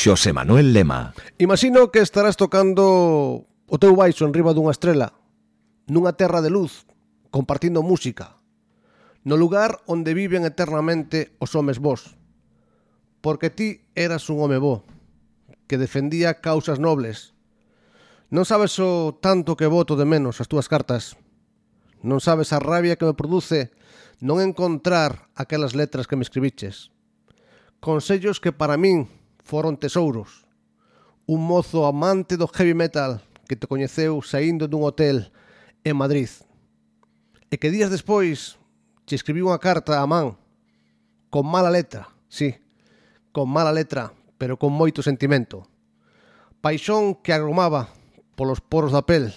Xosé Manuel Lema. Imagino que estarás tocando o teu baixo en riba dunha estrela, nunha terra de luz, compartindo música, no lugar onde viven eternamente os homes vos. Porque ti eras un home bo, que defendía causas nobles. Non sabes o tanto que voto de menos as túas cartas. Non sabes a rabia que me produce non encontrar aquelas letras que me escribiches. Consellos que para min foron Tesouros, un mozo amante do heavy metal que te coñeceu saindo dun hotel en Madrid e que días despois che escribiu unha carta a man con mala letra, sí, con mala letra, pero con moito sentimento. Paixón que agromaba polos poros da pel,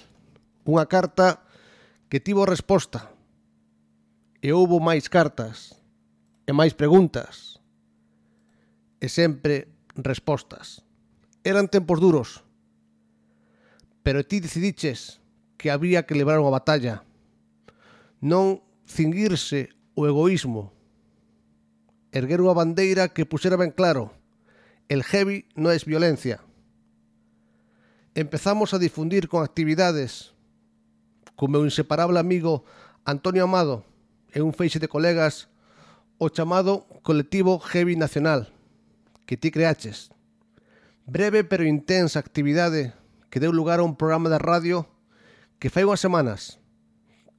unha carta que tivo resposta. E houbo máis cartas, e máis preguntas, e sempre respostas. Eran tempos duros, pero ti decidiches que había que levar unha batalla. Non cinguirse o egoísmo. Erguer unha bandeira que puxera ben claro. El heavy non é violencia. Empezamos a difundir con actividades co meu inseparable amigo Antonio Amado e un feixe de colegas o chamado Colectivo Heavy Nacional que ti creaches. Breve pero intensa actividade que deu lugar a un programa de radio que fai unhas semanas,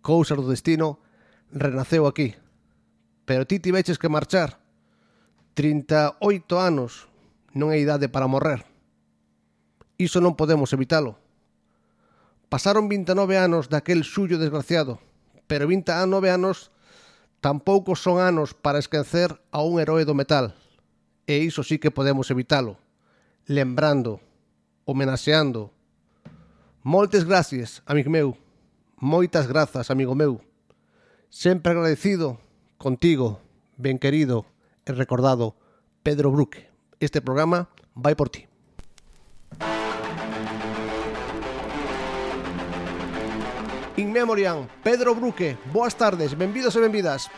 cousas do destino, renaceu aquí. Pero ti tiveches que marchar. 38 anos non é idade para morrer. Iso non podemos evitalo. Pasaron 29 anos daquel xullo desgraciado, pero 29 anos tampouco son anos para esquecer a un heroe do metal. E iso sí que podemos evitalo, lembrando, homenaxeando. Moltes gracias, amigo meu. Moitas grazas, amigo meu. Sempre agradecido contigo, ben querido e recordado Pedro Bruque. Este programa vai por ti. In Memoriam, Pedro Bruque. Boas tardes, benvidos e benvidas.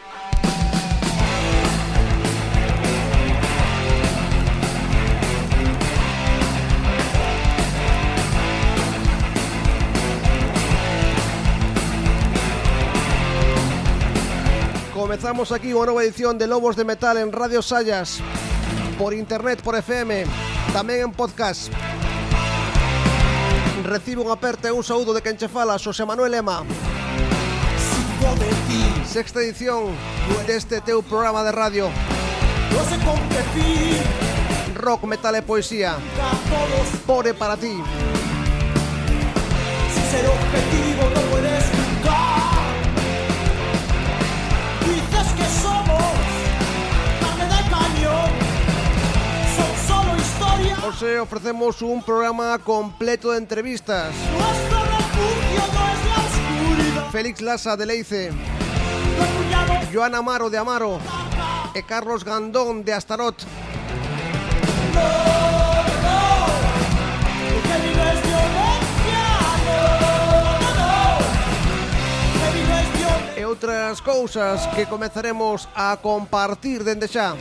Comezamos aquí unha nova edición de Lobos de Metal en Radio Sayas por internet, por FM, tamén en podcast. Recibo un aperte un saúdo de quen che fala, Xosé Manuel Lema. Sexta edición deste teu programa de radio. Rock, metal e poesía. Pore para ti. Os ofrecemos un programa completo de entrevistas. Félix Lasa de Leice. Joan Amaro de Amaro. E Carlos Gandón de Astarot. E outras cousas que comezaremos a compartir dende xa.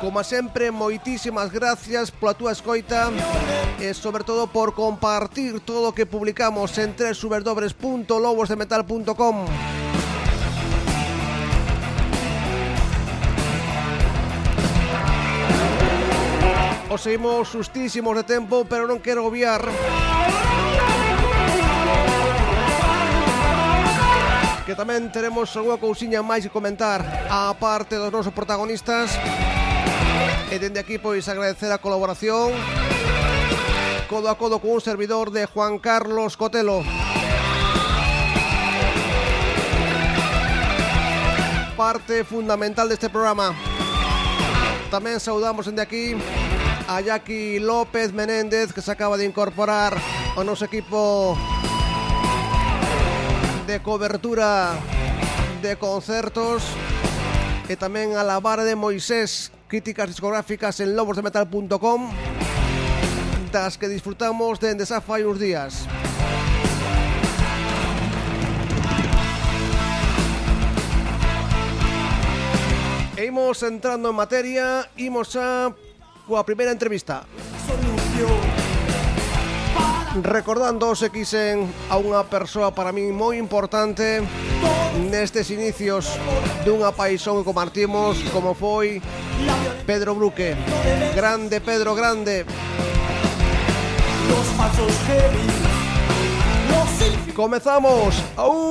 Como sempre, moitísimas gracias pola túa escoita e sobre todo por compartir todo o que publicamos en www.lobosdemetal.com Os seguimos sustísimos de tempo, pero non quero obviar que tamén teremos algunha cousiña máis que comentar a parte dos nosos protagonistas. E dende aquí pois agradecer a colaboración. Codo a codo con un servidor de Juan Carlos Cotelo. Parte fundamental deste programa. Tamén saudamos dende aquí a Jackie López Menéndez que se acaba de incorporar ao noso equipo de cobertura de concertos e tamén a la vara de Moisés críticas discográficas en lobosdemetal.com das que disfrutamos dende xa fai uns días. Imos entrando en materia, imos a coa primeira entrevista. Recordando se quisen a unha persoa para min moi importante nestes inicios dunha paixón que compartimos como foi Pedro Bruque. Grande, Pedro, grande. Los falsos heavy, los Comezamos. ¡Au!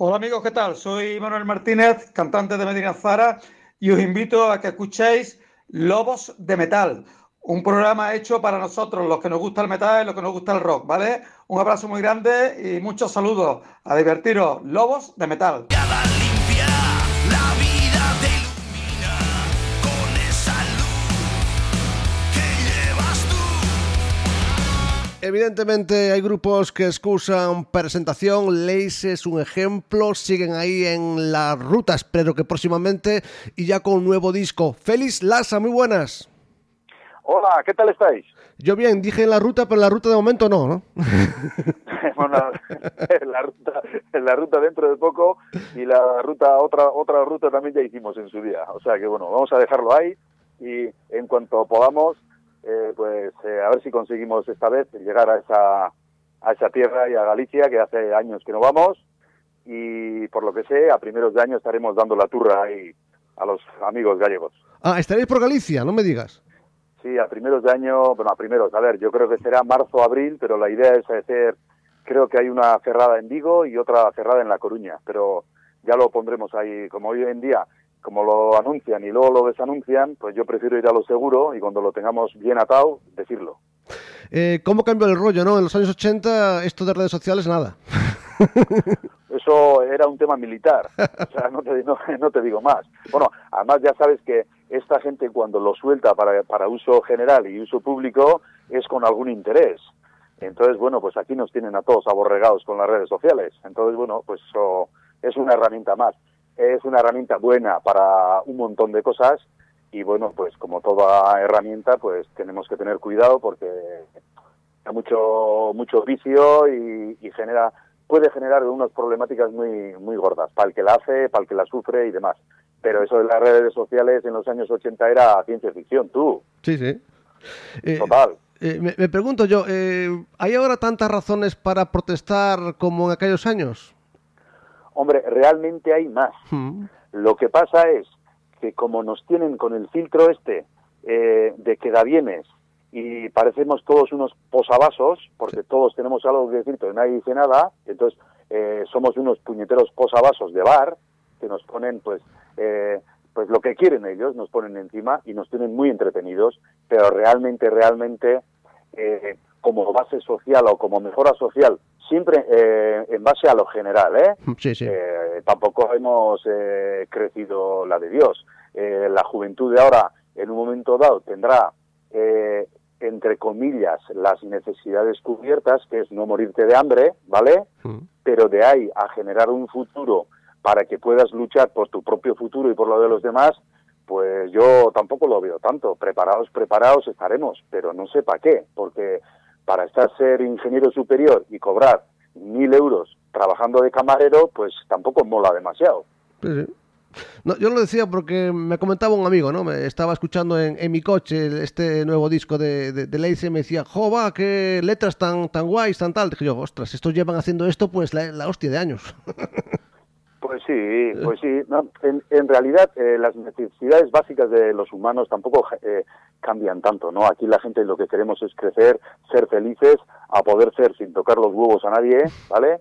Hola amigos, ¿qué tal? Soy Manuel Martínez, cantante de Medina Zara, y os invito a que escuchéis Lobos de Metal, un programa hecho para nosotros, los que nos gusta el metal y los que nos gusta el rock, ¿vale? Un abrazo muy grande y muchos saludos. A divertiros, Lobos de Metal. Evidentemente hay grupos que excusan presentación, Leis es un ejemplo, siguen ahí en las rutas, pero que próximamente y ya con un nuevo disco. Félix Lasa, muy buenas. Hola, ¿qué tal estáis? Yo bien, dije en la ruta, pero en la ruta de momento no, ¿no? bueno, en la ruta, en la ruta dentro de poco y la ruta otra otra ruta también ya hicimos en su día. O sea que bueno, vamos a dejarlo ahí y en cuanto podamos, eh, pues eh, a ver si conseguimos esta vez llegar a esa a esa tierra y a Galicia que hace años que no vamos y por lo que sé a primeros de año estaremos dando la turra ahí a los amigos gallegos. Ah, estaréis por Galicia, no me digas. Sí, a primeros de año, bueno, a primeros, a ver, yo creo que será marzo, abril, pero la idea es hacer, creo que hay una cerrada en Vigo y otra cerrada en La Coruña, pero ya lo pondremos ahí, como hoy en día, como lo anuncian y luego lo desanuncian, pues yo prefiero ir a lo seguro y cuando lo tengamos bien atado, decirlo. Eh, ¿Cómo cambió el rollo, no? En los años 80 esto de redes sociales, nada. Eso era un tema militar, o sea, no te, no, no te digo más. Bueno, además ya sabes que esta gente cuando lo suelta para, para uso general y uso público es con algún interés. Entonces, bueno, pues aquí nos tienen a todos aborregados con las redes sociales. Entonces, bueno, pues eso es una herramienta más. Es una herramienta buena para un montón de cosas y bueno, pues como toda herramienta, pues tenemos que tener cuidado porque hay mucho mucho vicio y, y genera puede generar unas problemáticas muy muy gordas para el que la hace, para el que la sufre y demás. Pero eso de las redes sociales en los años 80 era ciencia ficción, tú. Sí, sí. Eh, Total. eh, me, me pregunto yo, eh, ¿hay ahora tantas razones para protestar como en aquellos años? Hombre, realmente hay más. Hmm. Lo que pasa es que como nos tienen con el filtro este eh, de quedavienes y parecemos todos unos posavasos, porque todos tenemos algo que decir, pero nadie dice nada, entonces eh, somos unos puñeteros posavasos de bar que nos ponen, pues, eh, pues lo que quieren ellos, nos ponen encima y nos tienen muy entretenidos, pero realmente, realmente, eh, como base social o como mejora social, siempre eh, en base a lo general, ¿eh? Sí, sí. Eh, tampoco hemos eh, crecido la de Dios. Eh, la juventud de ahora, en un momento dado, tendrá, eh, entre comillas, las necesidades cubiertas, que es no morirte de hambre, ¿vale? Hmm. Pero de ahí a generar un futuro para que puedas luchar por tu propio futuro y por lo de los demás, pues yo tampoco lo veo tanto. Preparados, preparados estaremos, pero no sé para qué, porque para estar ser ingeniero superior y cobrar mil euros trabajando de camarero, pues tampoco mola demasiado. No, yo lo decía porque me comentaba un amigo, ¿no? Me estaba escuchando en, mi coche este nuevo disco de, de, de y me decía, jo, va, qué letras tan, tan guays, tan tal. Dije yo, ostras, estos llevan haciendo esto pues la, la hostia de años. Pues sí, pues sí. No, en, en realidad, eh, las necesidades básicas de los humanos tampoco eh, cambian tanto, ¿no? Aquí la gente lo que queremos es crecer, ser felices, a poder ser sin tocar los huevos a nadie, ¿vale?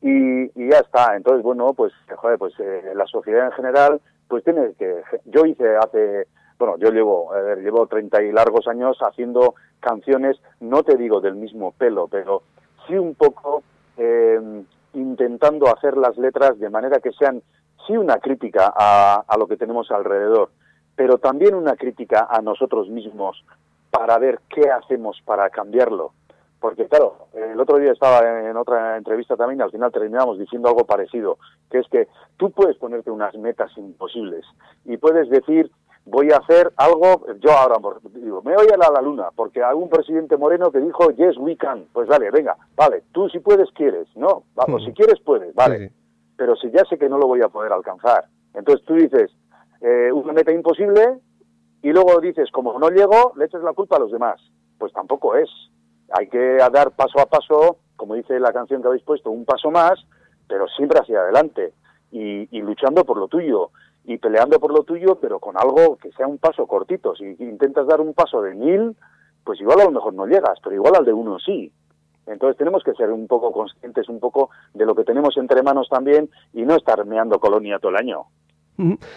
Y, y ya está. Entonces, bueno, pues, joder, pues eh, la sociedad en general, pues tiene que... Yo hice hace... Bueno, yo llevo, a ver, llevo 30 y largos años haciendo canciones, no te digo del mismo pelo, pero sí un poco eh, intentando hacer las letras de manera que sean sí una crítica a, a, lo que tenemos alrededor, pero también una crítica a nosotros mismos para ver qué hacemos para cambiarlo. Porque claro, el otro día estaba en otra entrevista también y al final terminamos diciendo algo parecido, que es que tú puedes ponerte unas metas imposibles y puedes decir, voy a hacer algo, yo ahora digo, me voy a la, la luna, porque un presidente moreno que dijo, yes, we can. Pues vale, venga, vale, tú si puedes, quieres, ¿no? Vamos, si quieres, puedes, vale. Sí. Pero si ya sé que no lo voy a poder alcanzar. Entonces tú dices, eh, una meta imposible y luego dices, como no llego, le echas la culpa a los demás. Pues tampoco es. Hay que dar paso a paso, como dice la canción que habéis puesto, un paso más, pero siempre hacia adelante y, y luchando por lo tuyo y peleando por lo tuyo, pero con algo que sea un paso cortito. Si intentas dar un paso de mil, pues igual a lo mejor no llegas, pero igual al de uno sí. Entonces tenemos que ser un poco conscientes un poco de lo que tenemos entre manos también y no estar meando colonia todo el año.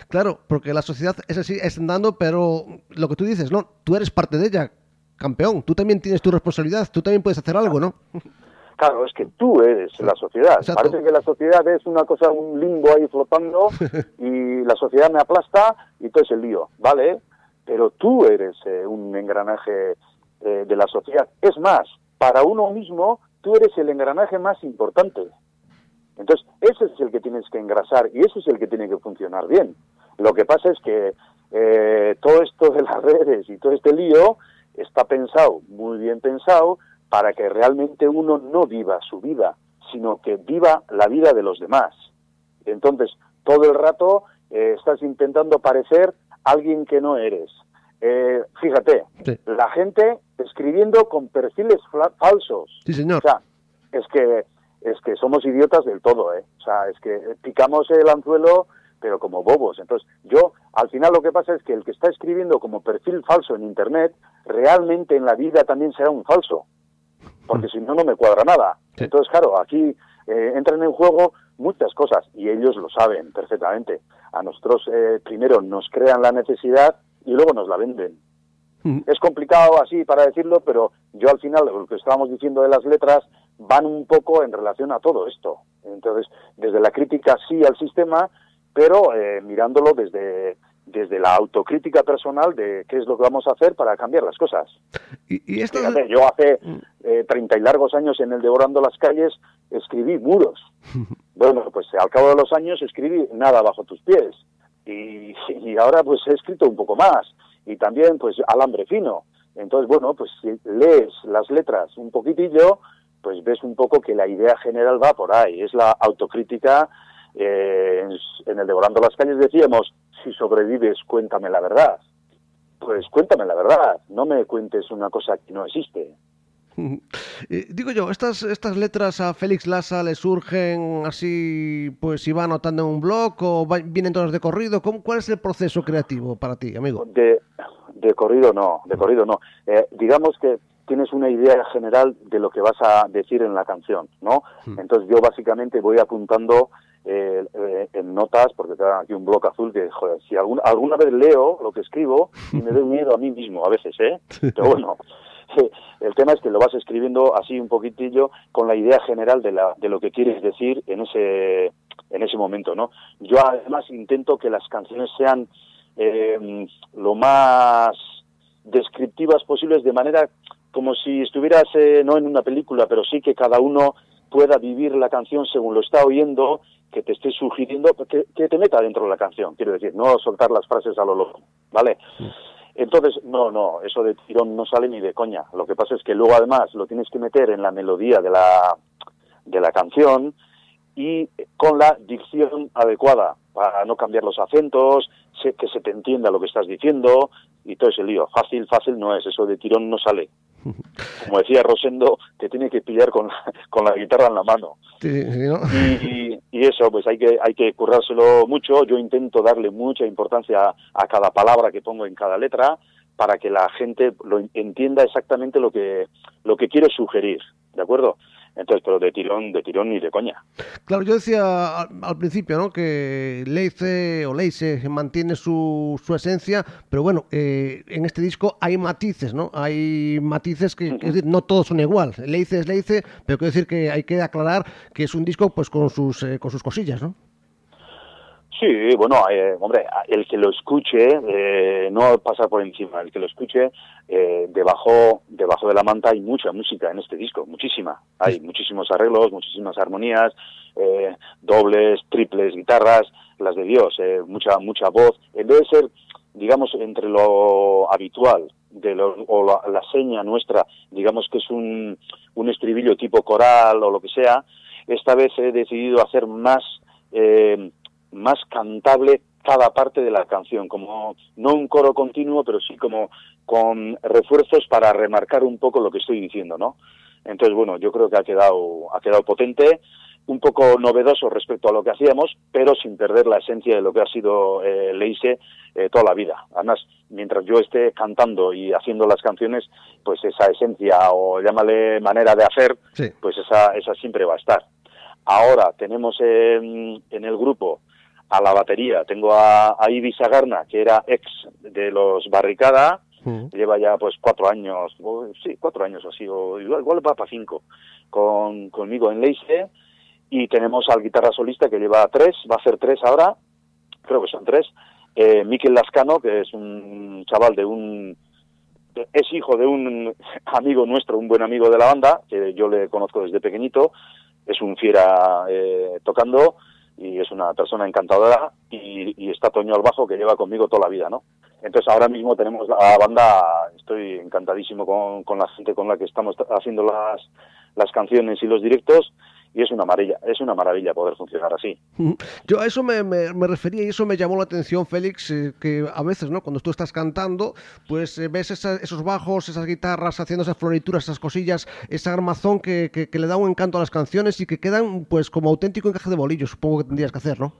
Claro, porque la sociedad es así, es andando, pero lo que tú dices, ¿no? Tú eres parte de ella, campeón. Tú también tienes tu responsabilidad, tú también puedes hacer algo, ¿no? Claro, es que tú eres la sociedad. Exacto. Parece que la sociedad es una cosa, un limbo ahí flotando y la sociedad me aplasta y todo es el lío, ¿vale? Pero tú eres eh, un engranaje eh, de la sociedad. Es más, para uno mismo, tú eres el engranaje más importante. Entonces, ese es el que tienes que engrasar y ese es el que tiene que funcionar bien. Lo que pasa es que eh, todo esto de las redes y todo este lío está pensado, muy bien pensado, para que realmente uno no viva su vida, sino que viva la vida de los demás. Entonces, todo el rato eh, estás intentando parecer alguien que no eres. Eh, fíjate, Sí. la gente escribiendo con perfiles falsos. Sí, señor. O sea, es que es que somos idiotas del todo, ¿eh? O sea, es que picamos el anzuelo, pero como bobos. Entonces, yo, al final lo que pasa es que el que está escribiendo como perfil falso en Internet, realmente en la vida también será un falso. Porque si no, no me cuadra nada. Sí. Entonces, claro, aquí eh, entran en juego muchas cosas y ellos lo saben perfectamente. A nosotros, eh, primero, nos crean la necesidad y luego nos la venden. Ujú. Es complicado así para decirlo, pero yo al final lo que estábamos diciendo de las letras van un poco en relación a todo esto. Entonces, desde la crítica sí al sistema, pero eh, mirándolo desde, desde la autocrítica personal de qué es lo que vamos a hacer para cambiar las cosas. Y, y estas- Fíjate, yo hace eh, 30 y largos años en el Devorando las Calles escribí muros. Bueno, pues al cabo de los años escribí Nada bajo tus pies. Y, y ahora pues he escrito un poco más. Y también pues Alambre fino. Entonces, bueno, pues si lees las letras un poquitillo, pues ves un poco que la idea general va por ahí. Es la autocrítica. Eh, en- en el Devorando las Calles decíamos, si sobrevives, cuéntame la verdad. Pues cuéntame la verdad, no me cuentes una cosa que no existe. Eh, digo yo, estas, estas letras a Félix Lassa le surgen así, pues si va anotando en un blog o va- vienen todas de corrido. ¿Cómo, ¿Cuál es el proceso creativo para ti, amigo? De, de corrido no, de corrido no. Eh, digamos que tienes una idea general de lo que vas a decir en la canción, ¿no? Entonces yo básicamente voy apuntando eh, eh, en notas, porque tengo aquí un bloque azul que, joder, si alguna, alguna vez leo lo que escribo y me doy miedo a mí mismo a veces, ¿eh? Pero bueno, el tema es que lo vas escribiendo así un poquitillo con la idea general de, la, de lo que quieres decir en ese, en ese momento, ¿no? Yo además intento que las canciones sean eh, lo más descriptivas posibles de manera como si estuvieras eh, no en una película, pero sí que cada uno pueda vivir la canción según lo está oyendo, que te esté sugiriendo, que, que te meta dentro de la canción, quiero decir, no soltar las frases a lo loco, ¿vale? Entonces, no, no, eso de tirón no sale ni de coña. Lo que pasa es que luego además lo tienes que meter en la melodía de la, de la canción y con la dicción adecuada para no cambiar los acentos, que se te entienda lo que estás diciendo y todo ese lío. Fácil, fácil no es, eso de tirón no sale. Como decía Rosendo, te tiene que pillar con la, con la guitarra en la mano. Sí, sí, ¿no? Y, y eso, pues hay que, hay que currárselo mucho. Yo intento darle mucha importancia a, a cada palabra que pongo en cada letra para que la gente lo entienda exactamente lo que, lo que quiero sugerir, ¿de acuerdo? Entonces, pero de tirón, de tirón ni de coña. Claro, yo decía al, al principio, ¿no? Que Leice o Leice mantiene su, su esencia, pero bueno, eh, en este disco hay matices, ¿no? Hay matices que, es decir, no todos son igual. Leice es Leice, pero quiero decir que hay que aclarar que es un disco, pues, con sus, eh, con sus cosillas, ¿no? Sí, bueno, eh, hombre, el que lo escuche, eh, no pasa por encima, el que lo escuche, eh, debajo, debajo de la manta hay mucha música en este disco, muchísima. Hay muchísimos arreglos, muchísimas armonías, eh, dobles, triples, guitarras, las de Dios, eh, mucha, mucha voz. En vez de ser, digamos, entre lo habitual de lo, o la, la seña nuestra, digamos que es un, un estribillo tipo coral o lo que sea, esta vez he decidido hacer más... Eh, más cantable cada parte de la canción, como no un coro continuo, pero sí como con refuerzos para remarcar un poco lo que estoy diciendo, ¿no? Entonces, bueno, yo creo que ha quedado, ha quedado potente, un poco novedoso respecto a lo que hacíamos, pero sin perder la esencia de lo que ha sido eh, Leise eh, toda la vida. Además, mientras yo esté cantando y haciendo las canciones, pues esa esencia o llámale manera de hacer, Sí. pues esa, esa siempre va a estar. Ahora tenemos en, en el grupo a la batería, tengo a, a Ibi Sagarna, que era ex de los Barricada, Mm. lleva ya pues cuatro años, o, sí, cuatro años así, o igual, igual va para cinco, con, conmigo en Leise, y tenemos al guitarra solista que lleva tres, va a hacer tres ahora, creo que son tres, eh, Miquel Lascano, que es un chaval de un, es hijo de un amigo nuestro, un buen amigo de la banda, que yo le conozco desde pequeñito, es un fiera eh, tocando y es una persona encantadora y, está Toño al bajo que lleva conmigo toda la vida, ¿no? Entonces ahora mismo tenemos la banda, estoy encantadísimo con, con la gente con la que estamos haciendo las, las canciones y los directos y es una maravilla, es una maravilla poder funcionar así. Yo a eso me, me- me refería y eso me llamó la atención, Félix, eh, que a veces, ¿no? Cuando tú estás cantando, pues eh, ves esa- esos bajos, esas guitarras haciendo esas florituras, esas cosillas, esa armazón que, que- que le da un encanto a las canciones y que quedan, pues, como auténtico encaje de bolillo, supongo que tendrías que hacer, ¿no?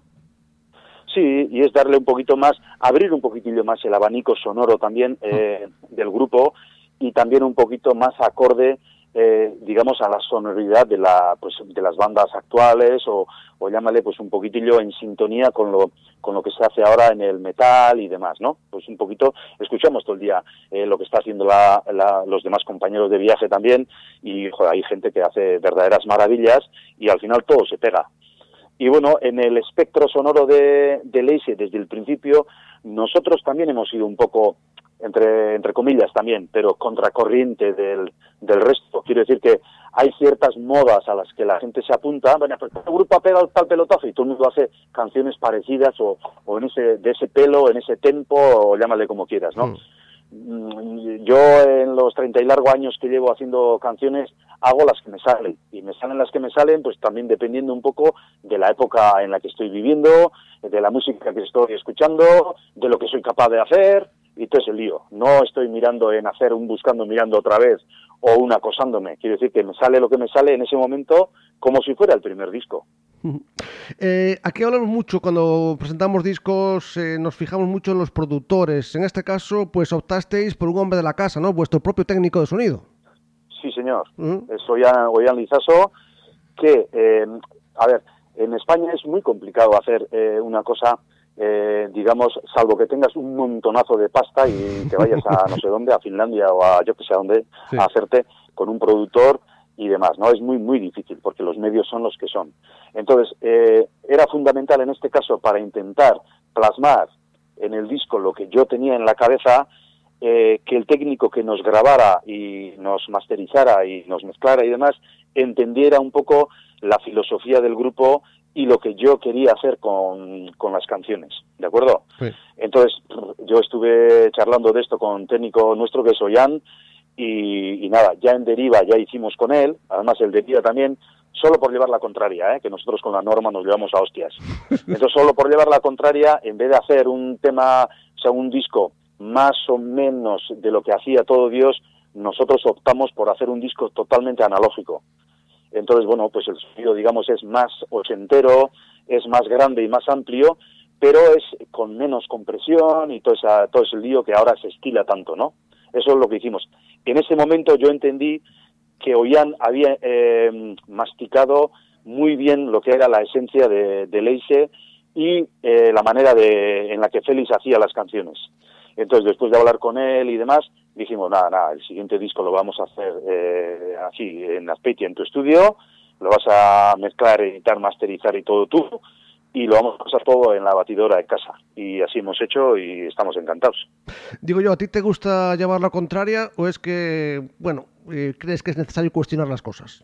Sí, y es darle un poquito más, abrir un poquitillo más el abanico sonoro también eh, del grupo y también un poquito más acorde, eh, digamos, a la sonoridad de, la, pues, de las bandas actuales o, o llámale pues un poquitillo en sintonía con lo, con lo que se hace ahora en el metal y demás, ¿no? Pues un poquito, escuchamos todo el día eh, lo que está haciendo la, la- los demás compañeros de viaje también y joder, hay gente que hace verdaderas maravillas y al final todo se pega. Y bueno, en el espectro sonoro de, de Leise desde el principio, nosotros también hemos sido un poco, entre, entre comillas también, pero contracorriente del, del resto. Quiero decir que hay ciertas modas a las que la gente se apunta, bueno, pues el grupo ha pegado tal pelotazo y todo el mundo hace canciones parecidas o, o en ese, de ese pelo, en ese tempo, o llámale como quieras, ¿no? Mm. Mm, Yo en los treinta y largo años que llevo haciendo canciones hago las que me salen y me salen las que me salen pues también dependiendo un poco de la época en la que estoy viviendo, de la música que estoy escuchando, de lo que soy capaz de hacer y todo ese lío. No estoy mirando en hacer un buscando mirando otra vez o un acosándome. Quiero decir que me sale lo que me sale en ese momento como si fuera el primer disco. Eh, aquí hablamos mucho cuando presentamos discos, eh, nos fijamos mucho en los productores. En este caso, pues optasteis por un hombre de la casa, ¿no? Vuestro propio técnico de sonido. Sí, señor. Mm. Es Ollán, Ollán Lizaso, que, eh, a ver, en España es muy complicado hacer eh, una cosa, eh, digamos, salvo que tengas un montonazo de pasta y te vayas a no sé dónde, a Finlandia o a yo que sé a dónde, Sí. a hacerte con un productor y demás, ¿no? Es muy, muy difícil porque los medios son los que son. Entonces, eh, era fundamental en este caso para intentar plasmar en el disco lo que yo tenía en la cabeza, eh, que el técnico que nos grabara y nos masterizara y nos mezclara y demás entendiera un poco la filosofía del grupo y lo que yo quería hacer con, con las canciones, ¿de acuerdo? Sí. Entonces, yo estuve charlando de esto con un técnico nuestro que es Ollán y, y nada, ya en Deriva ya hicimos con él, además el Deriva también, solo por llevar la contraria, ¿eh? que nosotros con la norma nos llevamos a hostias. Entonces, solo por llevar la contraria, en vez de hacer un tema, o sea, un disco más o menos de lo que hacía todo Dios, nosotros optamos por hacer un disco totalmente analógico. Entonces, bueno, pues el sonido, digamos, es más ochentero, es más grande y más amplio, pero es con menos compresión y todo, esa, todo ese lío que ahora se estila tanto, ¿no? Eso es lo que hicimos. En ese momento yo entendí que Ollán había eh, masticado muy bien lo que era la esencia de, de Leise y eh, la manera de, en la que Félix hacía las canciones. Entonces, después de hablar con él y demás, dijimos, nada, nada, el siguiente disco lo vamos a hacer eh, así, en Azpeitia, en tu estudio, lo vas a mezclar, editar, masterizar y todo tú, y lo vamos a pasar todo en la batidora de casa. Y así hemos hecho y estamos encantados. Digo yo, ¿a ti te gusta llevar la contraria o es que, bueno, eh, crees que es necesario cuestionar las cosas?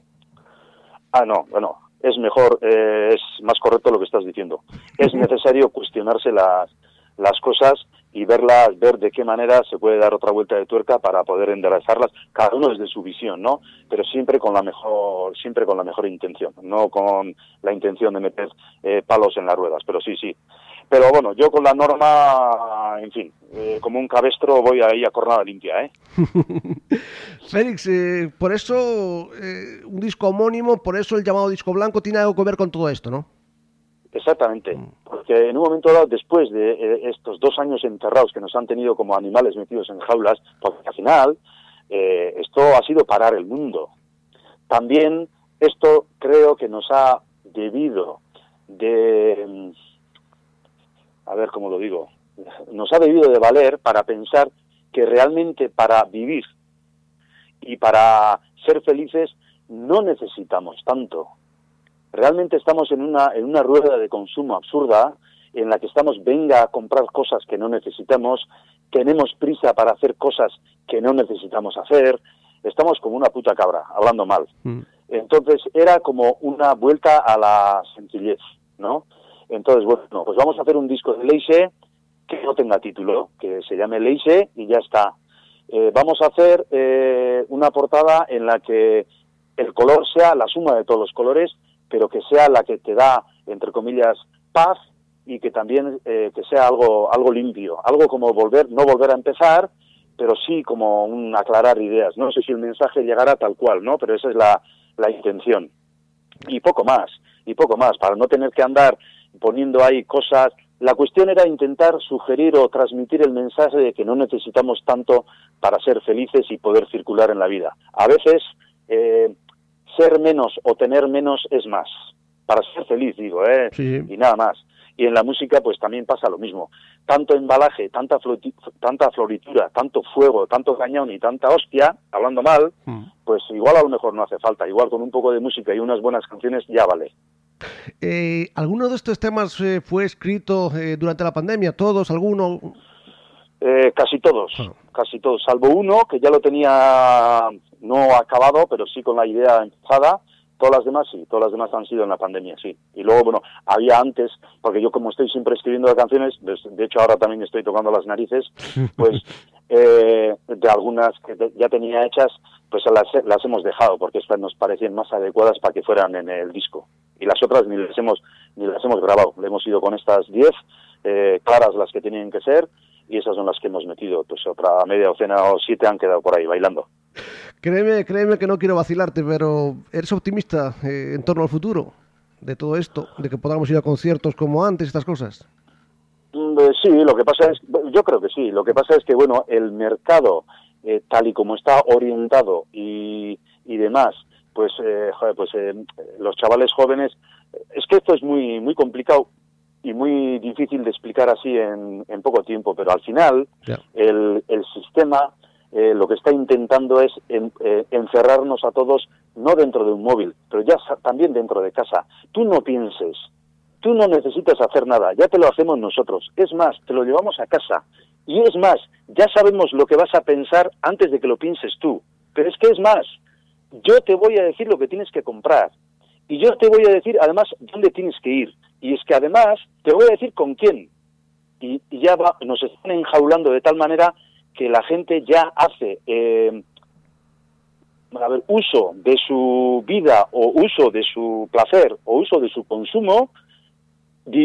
Ah, no, bueno, es mejor, eh, es más correcto lo que estás diciendo. Es necesario cuestionarse las, las cosas y verlas, ver de qué manera se puede dar otra vuelta de tuerca para poder enderezarlas, cada uno desde su visión, ¿no? Pero siempre con la mejor, siempre con la mejor intención, no con la intención de meter eh, palos en las ruedas, pero sí, sí. Pero bueno, yo con la norma, en fin, eh, como un cabestro voy ahí a jornada limpia, ¿eh? Félix, eh, por eso eh, un disco homónimo, por eso el llamado disco blanco tiene algo que ver con todo esto, ¿no? Exactamente, porque en un momento dado, después de eh, estos dos años enterrados que nos han tenido como animales metidos en jaulas, porque al final eh, esto ha sido parar el mundo. También esto creo que nos ha debido de, mm, a ver cómo lo digo, nos ha debido de valer para pensar que realmente para vivir y para ser felices no necesitamos tanto realmente estamos en una, en una rueda de consumo absurda en la que estamos, venga a comprar cosas que no necesitamos, tenemos prisa para hacer cosas que no necesitamos hacer, estamos como una puta cabra, hablando mal. Mm. Entonces era como una vuelta a la sencillez, ¿no? Entonces, bueno, pues vamos a hacer un disco de Leise que no tenga título, que se llame Leise y ya está. Eh, vamos a hacer eh, una portada en la que el color sea la suma de todos los colores pero que sea la que te da, entre comillas, paz y que también eh, que sea algo, algo limpio, algo como volver, no volver a empezar, pero sí como un aclarar ideas. No sé si el mensaje llegará tal cual, ¿no? Pero esa es la, la intención. Y poco más, y poco más, para no tener que andar poniendo ahí cosas. La cuestión era intentar sugerir o transmitir el mensaje de que no necesitamos tanto para ser felices y poder circular en la vida. A veces eh, ser menos o tener menos es más. Para ser feliz, digo, ¿eh? Sí. Y nada más. Y en la música, pues también pasa lo mismo. Tanto embalaje, tanta, tanta floritura, tanto fuego, tanto cañón y tanta hostia, hablando mal, Mm. pues igual a lo mejor no hace falta. Igual con un poco de música y unas buenas canciones ya vale. Eh, ¿Alguno de estos temas eh, fue escrito eh, durante la pandemia? ¿Todos? ¿Alguno? Eh, casi todos, Ah. casi todos, salvo uno que ya lo tenía no acabado, pero sí con la idea empezada. Todas las demás sí, todas las demás han sido en la pandemia, sí. Y luego, bueno, había antes, porque yo como estoy siempre escribiendo canciones, des- de hecho ahora también estoy tocando las narices, pues eh, de algunas que ya tenía hechas, pues las, las hemos dejado, porque estas nos parecían más adecuadas para que fueran en el disco. Y las otras ni las hemos, ni las hemos grabado. Le hemos ido con estas 10, eh, claras las que tenían que ser, y esas son las que hemos metido. Pues otra media docena o siete han quedado por ahí bailando. Créeme, créeme que no quiero vacilarte, pero ¿eres optimista eh, en torno al futuro de todo esto? ¿De que podamos ir a conciertos como antes, estas cosas? Mm, eh, Sí, lo que pasa es, yo creo que sí, lo que pasa es que, bueno, el mercado, eh, tal y como está orientado y, y demás, pues, eh, pues eh, los chavales jóvenes, es que esto es muy, muy complicado y muy difícil de explicar así en, en poco tiempo, pero al final el, el sistema eh, lo que está intentando es en- eh, encerrarnos a todos, no dentro de un móvil, pero ya también dentro de casa. Tú no pienses, tú no necesitas hacer nada, ya te lo hacemos nosotros. Es más, te lo llevamos a casa. Y es más, ya sabemos lo que vas a pensar antes de que lo pienses tú. Pero es que es más, yo te voy a decir lo que tienes que comprar. Y yo te voy a decir además dónde tienes que ir. Y es que además te voy a decir con quién. Y, ya va- nos están enjaulando de tal manera que la gente ya hace eh, a ver, uso de su vida o uso de su placer o uso de su consumo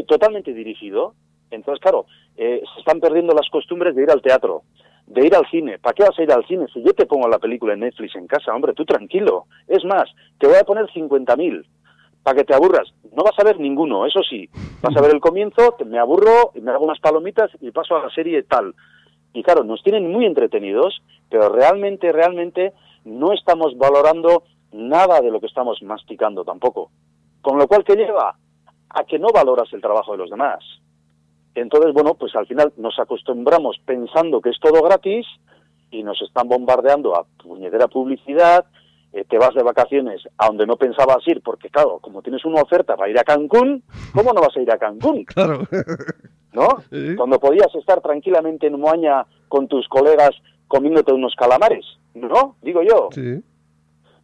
totalmente dirigido. Entonces, claro, eh, se están perdiendo las costumbres de ir al teatro, de ir al cine. ¿Para qué vas a ir al cine si yo te pongo la película en Netflix en casa? Hombre, tú tranquilo. Es más, te voy a poner 50.000 para que te aburras. No vas a ver ninguno, eso sí. Vas a ver el comienzo, me aburro, me hago unas palomitas y paso a la serie tal. Y claro, nos tienen muy entretenidos, pero realmente, realmente no estamos valorando nada de lo que estamos masticando tampoco. Con lo cual, ¿qué lleva? A que no valoras el trabajo de los demás. Entonces, bueno, pues al final nos acostumbramos pensando que es todo gratis y nos están bombardeando a puñetera publicidad eh, te vas de vacaciones a donde no pensabas ir, porque claro, como tienes una oferta para ir a Cancún, ¿cómo no vas a ir a Cancún? Claro. ¿No? Sí. Cuando podías estar tranquilamente en Moaña con tus colegas comiéndote unos calamares, ¿no? Digo yo. Sí.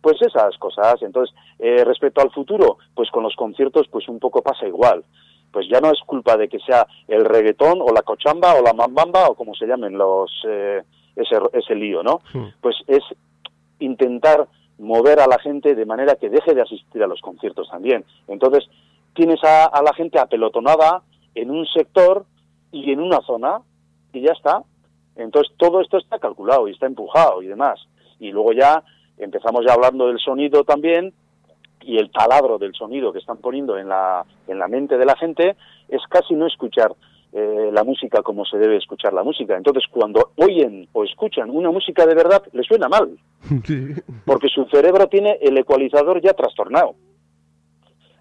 Pues esas cosas. Entonces, eh, respecto al futuro, pues con los conciertos, pues un poco pasa igual. Pues ya no es culpa de que sea el reggaetón o la cochamba o la mambamba o como se llamen los eh, ese, ese lío, ¿no? Hmm. Pues es intentar mover a la gente de manera que deje de asistir a los conciertos también. Entonces, tienes a, a la gente apelotonada en un sector y en una zona y ya está. Entonces, todo esto está calculado y está empujado y demás. Y luego ya empezamos ya hablando del sonido también y el taladro del sonido que están poniendo en la, en la mente de la gente es casi no escuchar eh, la música como se debe escuchar la música. Entonces, cuando oyen o escuchan una música de verdad, les suena mal, Sí. porque su cerebro tiene el ecualizador ya trastornado.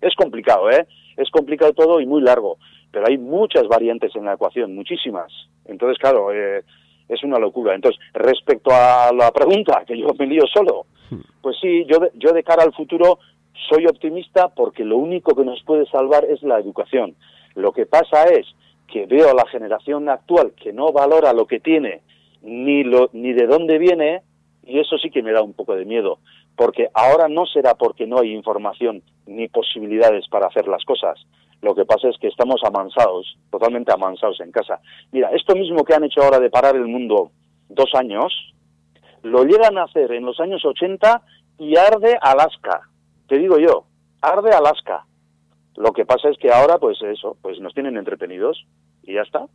Es complicado, ¿eh? Es complicado todo y muy largo, pero hay muchas variantes en la ecuación, muchísimas. Entonces, claro, eh, es una locura. Entonces, respecto a la pregunta, que yo me lío solo, pues sí, yo de, yo de cara al futuro soy optimista porque lo único que nos puede salvar es la educación. Lo que pasa es que veo a la generación actual que no valora lo que tiene ni lo ni de dónde viene y eso sí que me da un poco de miedo, porque ahora no será porque no hay información ni posibilidades para hacer las cosas. Lo que pasa es que estamos amansados, totalmente amansados en casa. Mira, esto mismo que han hecho ahora de parar el mundo dos años, lo llegan a hacer en los años 80 y arde Alaska. Te digo yo, arde Alaska. Lo que pasa es que ahora, pues eso, pues nos tienen entretenidos y ya está.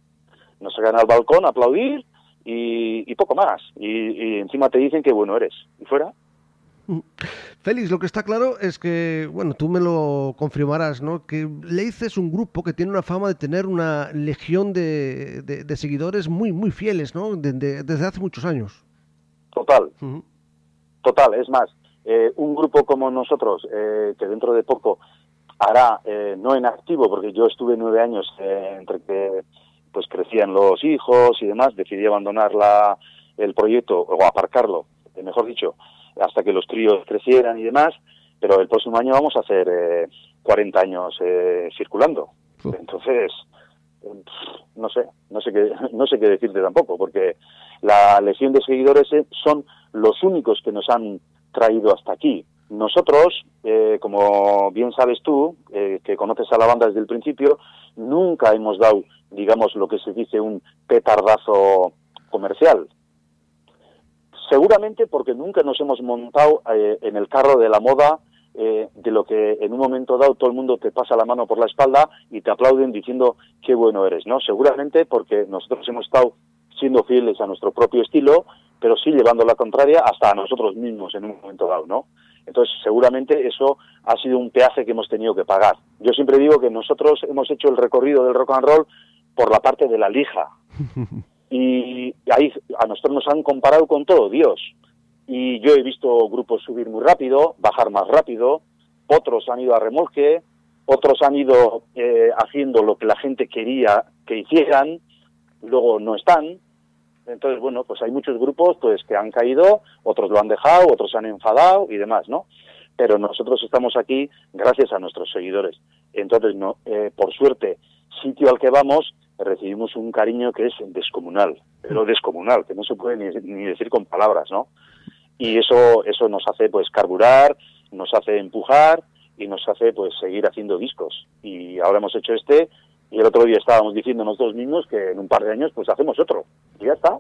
Nos sacan al balcón a aplaudir y, y poco más. Y, y encima te dicen que bueno eres. ¿Y fuera? Félix, lo que está claro es que, bueno, tú me lo confirmarás, ¿no? Que Leice es un grupo que tiene una fama de tener una legión de, de- de seguidores muy, muy fieles, ¿no? De- de- desde hace muchos años. Total. Total, es más, eh, un grupo como nosotros, eh, que dentro de poco hará, eh, no en activo, porque yo estuve nueve años eh, entre que pues crecían los hijos y demás, decidí abandonar la, el proyecto, o aparcarlo, eh, mejor dicho, hasta que los tríos crecieran y demás, pero el próximo año vamos a hacer eh, 40 años eh, circulando. Entonces, no sé, no sé qué, no sé qué decirte tampoco, porque la legión de seguidores son los únicos que nos han traído hasta aquí. Nosotros, eh, como bien sabes tú, eh, que conoces a la banda desde el principio, nunca hemos dado, digamos, lo que se dice un petardazo comercial. Seguramente porque nunca nos hemos montado eh, en el carro de la moda eh, de lo que en un momento dado todo el mundo te pasa la mano por la espalda y te aplauden diciendo qué bueno eres, ¿no? Seguramente porque nosotros hemos estado siendo fieles a nuestro propio estilo, pero sí llevando la contraria hasta a nosotros mismos en un momento dado, ¿no? Entonces, seguramente eso ha sido un peaje que hemos tenido que pagar. Yo siempre digo que nosotros hemos hecho el recorrido del rock and roll por la parte de la lija. Y ahí a nosotros nos han comparado con todo Dios. Y yo he visto grupos subir muy rápido, bajar más rápido, otros han ido a remolque, otros han ido eh, haciendo lo que la gente quería que hicieran, luego no están. Entonces, bueno, pues hay muchos grupos pues que han caído, otros lo han dejado, otros se han enfadado y demás, ¿no? Pero nosotros estamos aquí gracias a nuestros seguidores. Entonces, no, eh, por suerte, sitio al que vamos, recibimos un cariño que es descomunal, pero descomunal, que no se puede ni, ni decir con palabras, ¿no? Y eso, eso nos hace pues carburar, nos hace empujar y nos hace pues seguir haciendo discos. Y ahora hemos hecho este y el otro día estábamos diciendo nosotros mismos que en un par de años pues hacemos otro. Y ya está.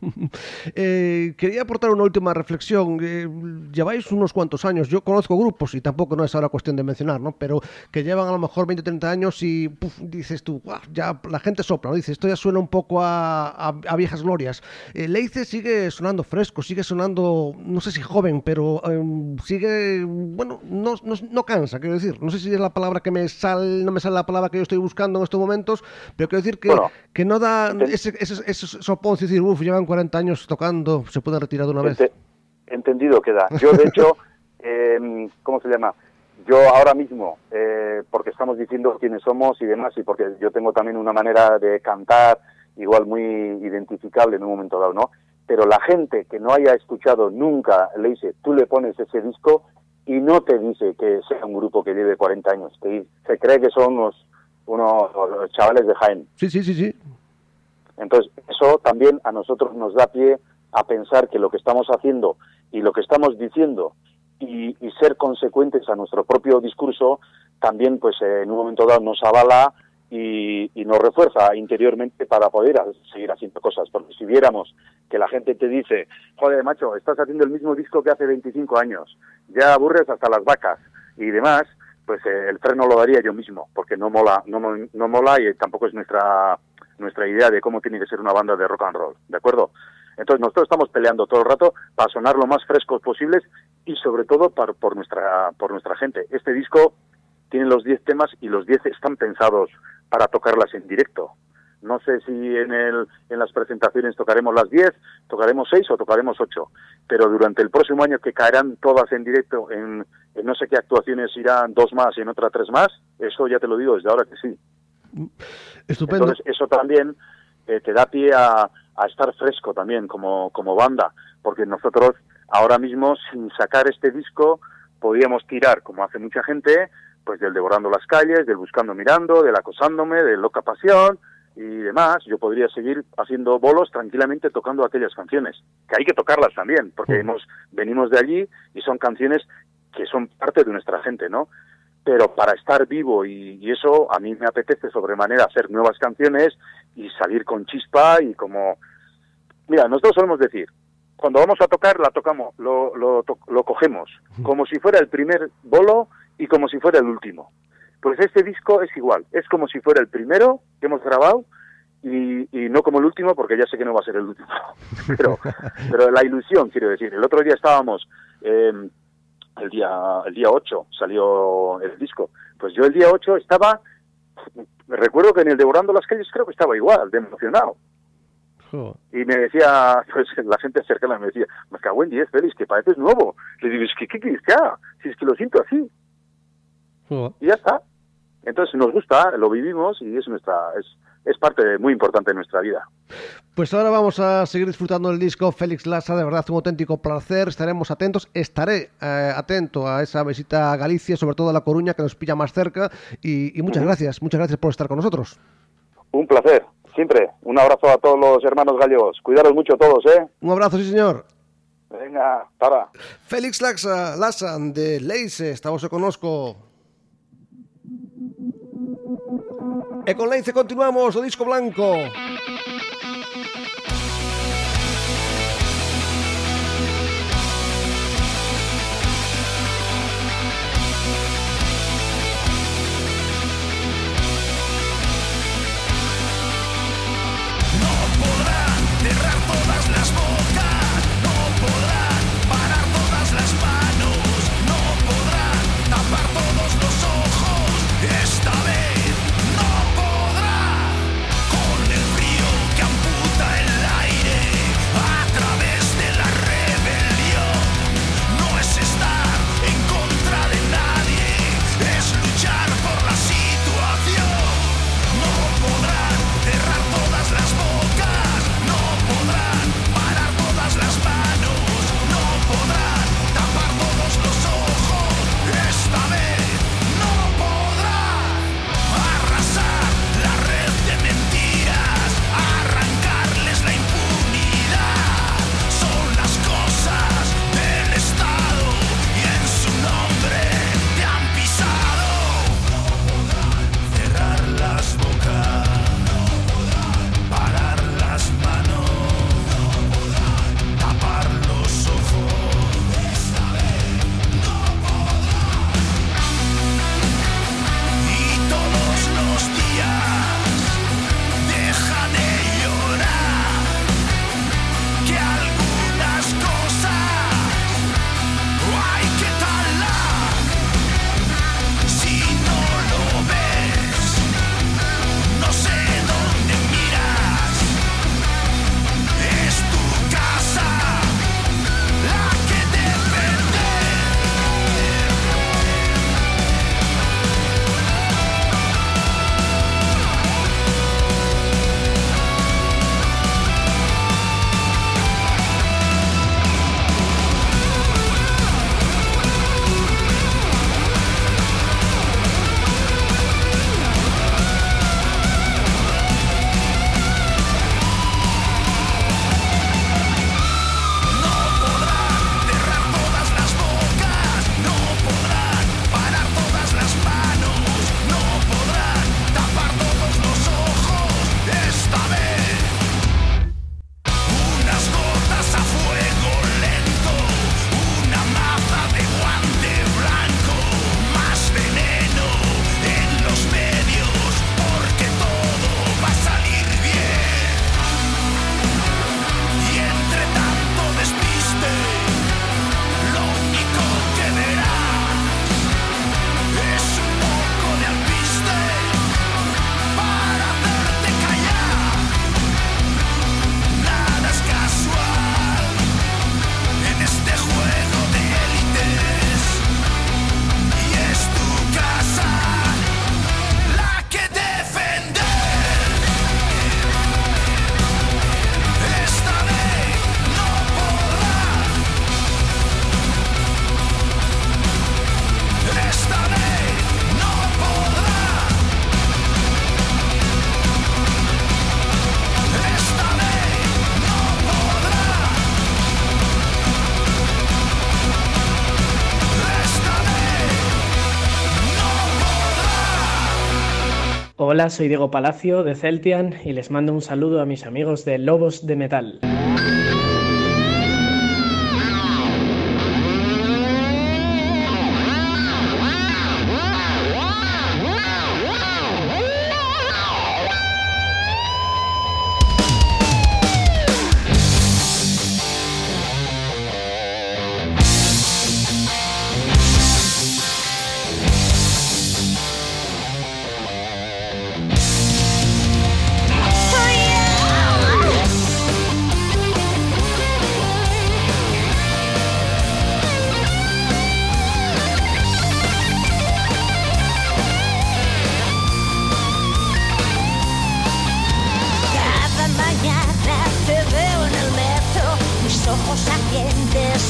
Eh, quería aportar una última reflexión. Eh, lleváis unos cuantos años. Yo conozco grupos, y tampoco no es ahora cuestión de mencionar, ¿no? Pero que llevan a lo mejor 20 o 30 años y puf, dices tú, "Guau, ya la gente sopla, ¿no? Dices, esto ya suena un poco a, a- a viejas glorias. Eh, Leice sigue sonando fresco, sigue sonando, no sé si joven, pero em, sigue, bueno, no, no, no cansa, quiero decir. No sé si es la palabra que me sale, no me sale la palabra que yo estoy buscando en estos momentos, pero quiero decir que, Bueno, que no da ese, ese, ese sopón, es decir, uff, llevan 40 años tocando, se pueden retirar de una vez. Ente- entendido queda. Yo, de hecho, eh, ¿cómo se llama? Yo ahora mismo, eh, porque estamos diciendo quiénes somos y demás, y porque yo tengo también una manera de cantar igual muy identificable en un momento dado, ¿no? pero la gente que no haya escuchado nunca Leise, tú le pones ese disco y no te dice que sea un grupo que lleve 40 años, te- se cree que son unos, unos chavales de Jaén. Sí, sí, sí, sí. Entonces, eso también a nosotros nos da pie a pensar que lo que estamos haciendo y lo que estamos diciendo y, ser consecuentes a nuestro propio discurso también, pues eh, en un momento dado nos avala y, nos refuerza interiormente para poder seguir haciendo cosas. Porque si viéramos que la gente te dice, joder, macho, estás haciendo el mismo disco que hace 25 años, ya aburres hasta las vacas y demás, pues eh, el freno lo daría yo mismo, porque no mola, no, mo- no mola y tampoco es nuestra nuestra idea de cómo tiene que ser una banda de rock and roll, ¿de acuerdo? Entonces nosotros estamos peleando todo el rato para sonar lo más frescos posibles y sobre todo por, por nuestra por nuestra gente. Este disco tiene los 10 temas y los 10 están pensados para tocarlas en directo. No sé si en, el, en las presentaciones tocaremos las 10, tocaremos 6 o tocaremos 8, pero durante el próximo año que caerán todas en directo, en, en no sé qué actuaciones irán dos más y en otra tres más, eso ya te lo digo desde ahora que sí. Estupendo. Entonces, eso también eh, te da pie a, a estar fresco también como, como banda, porque nosotros ahora mismo, sin sacar este disco, podíamos tirar, como hace mucha gente, pues del Devorando las Calles, del Buscando Mirando, del Acosándome, del Loca Pasión y demás. Yo podría seguir haciendo bolos tranquilamente tocando aquellas canciones, que hay que tocarlas también, porque hemos, venimos de allí y son canciones que son parte de nuestra gente, ¿no? Pero para estar vivo y, y eso a mí me apetece sobremanera hacer nuevas canciones y salir con chispa y como mira nosotros solemos decir cuando vamos a tocar la tocamos lo, lo, lo cogemos como si fuera el primer bolo y como si fuera el último. Pues este disco es igual es como si fuera el primero que hemos grabado y, y no como el último porque ya sé que no va a ser el último pero pero la ilusión quiero decir. El otro día estábamos eh, el día el día 8 salió el disco. Pues yo el día 8 estaba me recuerdo que en el Devorando las calles creo que estaba igual, de emocionado. Y me decía, pues la gente cercana me decía, me cago en 10, Félix, que pareces nuevo. Le digo, es que, ¿qué quieres que haga? Si es que lo siento así. Y ya está. Entonces nos gusta, lo vivimos y es nuestra es, es parte muy importante de nuestra vida. Pues ahora vamos a seguir disfrutando del disco Félix Lassa, de verdad un auténtico placer, estaremos atentos, estaré eh, atento a esa visita a Galicia, sobre todo a La Coruña, que nos pilla más cerca, y, y muchas gracias, muchas gracias por estar con nosotros. Un placer, siempre. Un abrazo a todos los hermanos gallegos. Cuidaros mucho todos, ¿eh? Un abrazo, sí señor. Venga, para. Félix Laxa, Lassa, de Leise, esta voz se conozco. E con Leice continuamos o disco blanco. Hola, soy Diego Palacio de Celtian y les mando un saludo a mis amigos de Lobos de Metal.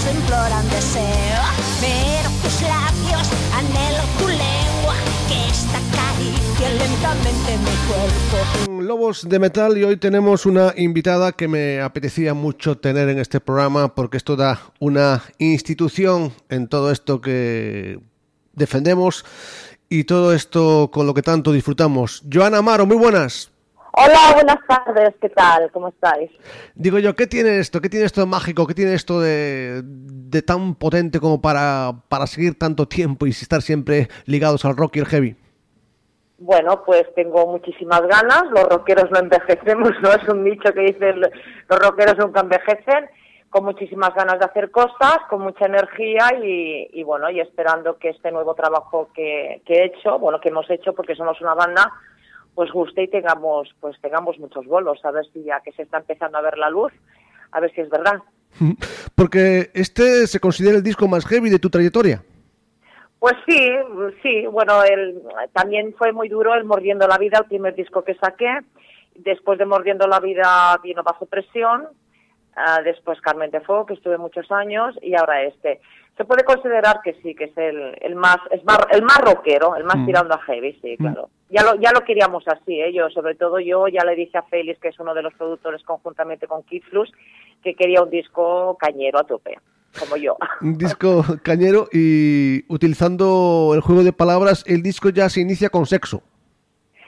Imploran deseo, tus labios anhelo tu lengua, que esta acaricie lentamente mi cuerpo. Lobos de Metal y hoy tenemos una invitada que me apetecía mucho tener en este programa porque esto da una institución en todo esto que defendemos y todo esto con lo que tanto disfrutamos. Joana Amaro, muy buenas. Hola, buenas tardes, ¿qué tal? ¿Cómo estáis? Digo yo, ¿qué tiene esto? ¿Qué tiene esto de mágico? ¿Qué tiene esto de, de tan potente como para, para seguir tanto tiempo y estar siempre ligados al rock y el heavy? Bueno, pues tengo muchísimas ganas, los rockeros no envejecemos, ¿no? Es un dicho que dice el- los rockeros nunca envejecen, con muchísimas ganas de hacer cosas, con mucha energía y, y bueno, y esperando que este nuevo trabajo que, que he hecho, bueno, que hemos hecho porque somos una banda, pues guste y tengamos, pues tengamos muchos bolos, a ver si ya que se está empezando a ver la luz, a ver si es verdad. Porque este se considera el disco más heavy de tu trayectoria. Pues sí, sí, bueno, el, también fue muy duro el Mordiendo la Vida, el primer disco que saqué. Después de Mordiendo la Vida vino Bajo Presión, ah, después Carmen de Fuego, que estuve muchos años, y ahora este. Se puede considerar que sí, que es el, el más es más, el más rockero, el más Mm. tirando a heavy, sí, claro. Ya lo, ya lo queríamos así, ¿eh? yo, sobre todo yo, ya le dije a Félix, que es uno de los productores conjuntamente con Kid Flux, que quería un disco cañero a tope, como yo. Un disco cañero y utilizando el juego de palabras, el disco ya se inicia con sexo.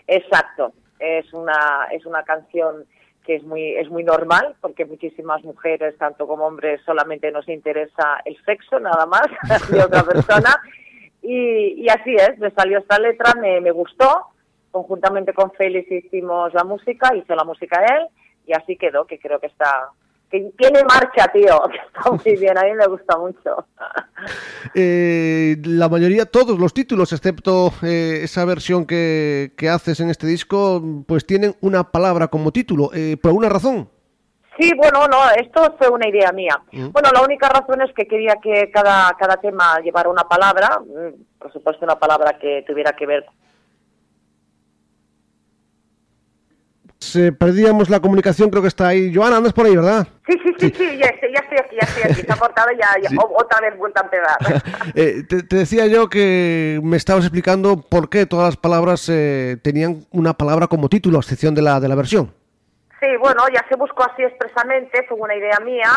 Exacto, es una es una canción que es muy es muy normal porque muchísimas mujeres tanto como hombres solamente nos interesa el sexo nada más de otra persona. Y, y así es, me salió esta letra, me, me gustó, conjuntamente con Félix hicimos la música, hizo la música él y así quedó, que creo que está que tiene marcha, tío, que está muy bien, a mí me gusta mucho. Eh, la mayoría, todos los títulos, excepto eh, esa versión que, que haces en este disco, pues tienen una palabra como título. Eh, ¿Por alguna razón? Sí, bueno, no, esto fue una idea mía. Bueno, la única razón es que quería que cada, cada tema llevara una palabra, mm, por supuesto una palabra que tuviera que ver. Se perdíamos la comunicación, creo que está ahí. Joana, andas por ahí, ¿verdad? Sí, sí, sí, sí, ya, estoy, ya estoy aquí, ya estoy aquí, se ha cortado y ya, ya Sí. otra vez vuelta a empezar. Eh, te, te decía yo que me estabas explicando por qué todas las palabras eh, tenían una palabra como título, a excepción de la, de la versión. Sí, bueno, ya se buscó así expresamente, fue una idea mía,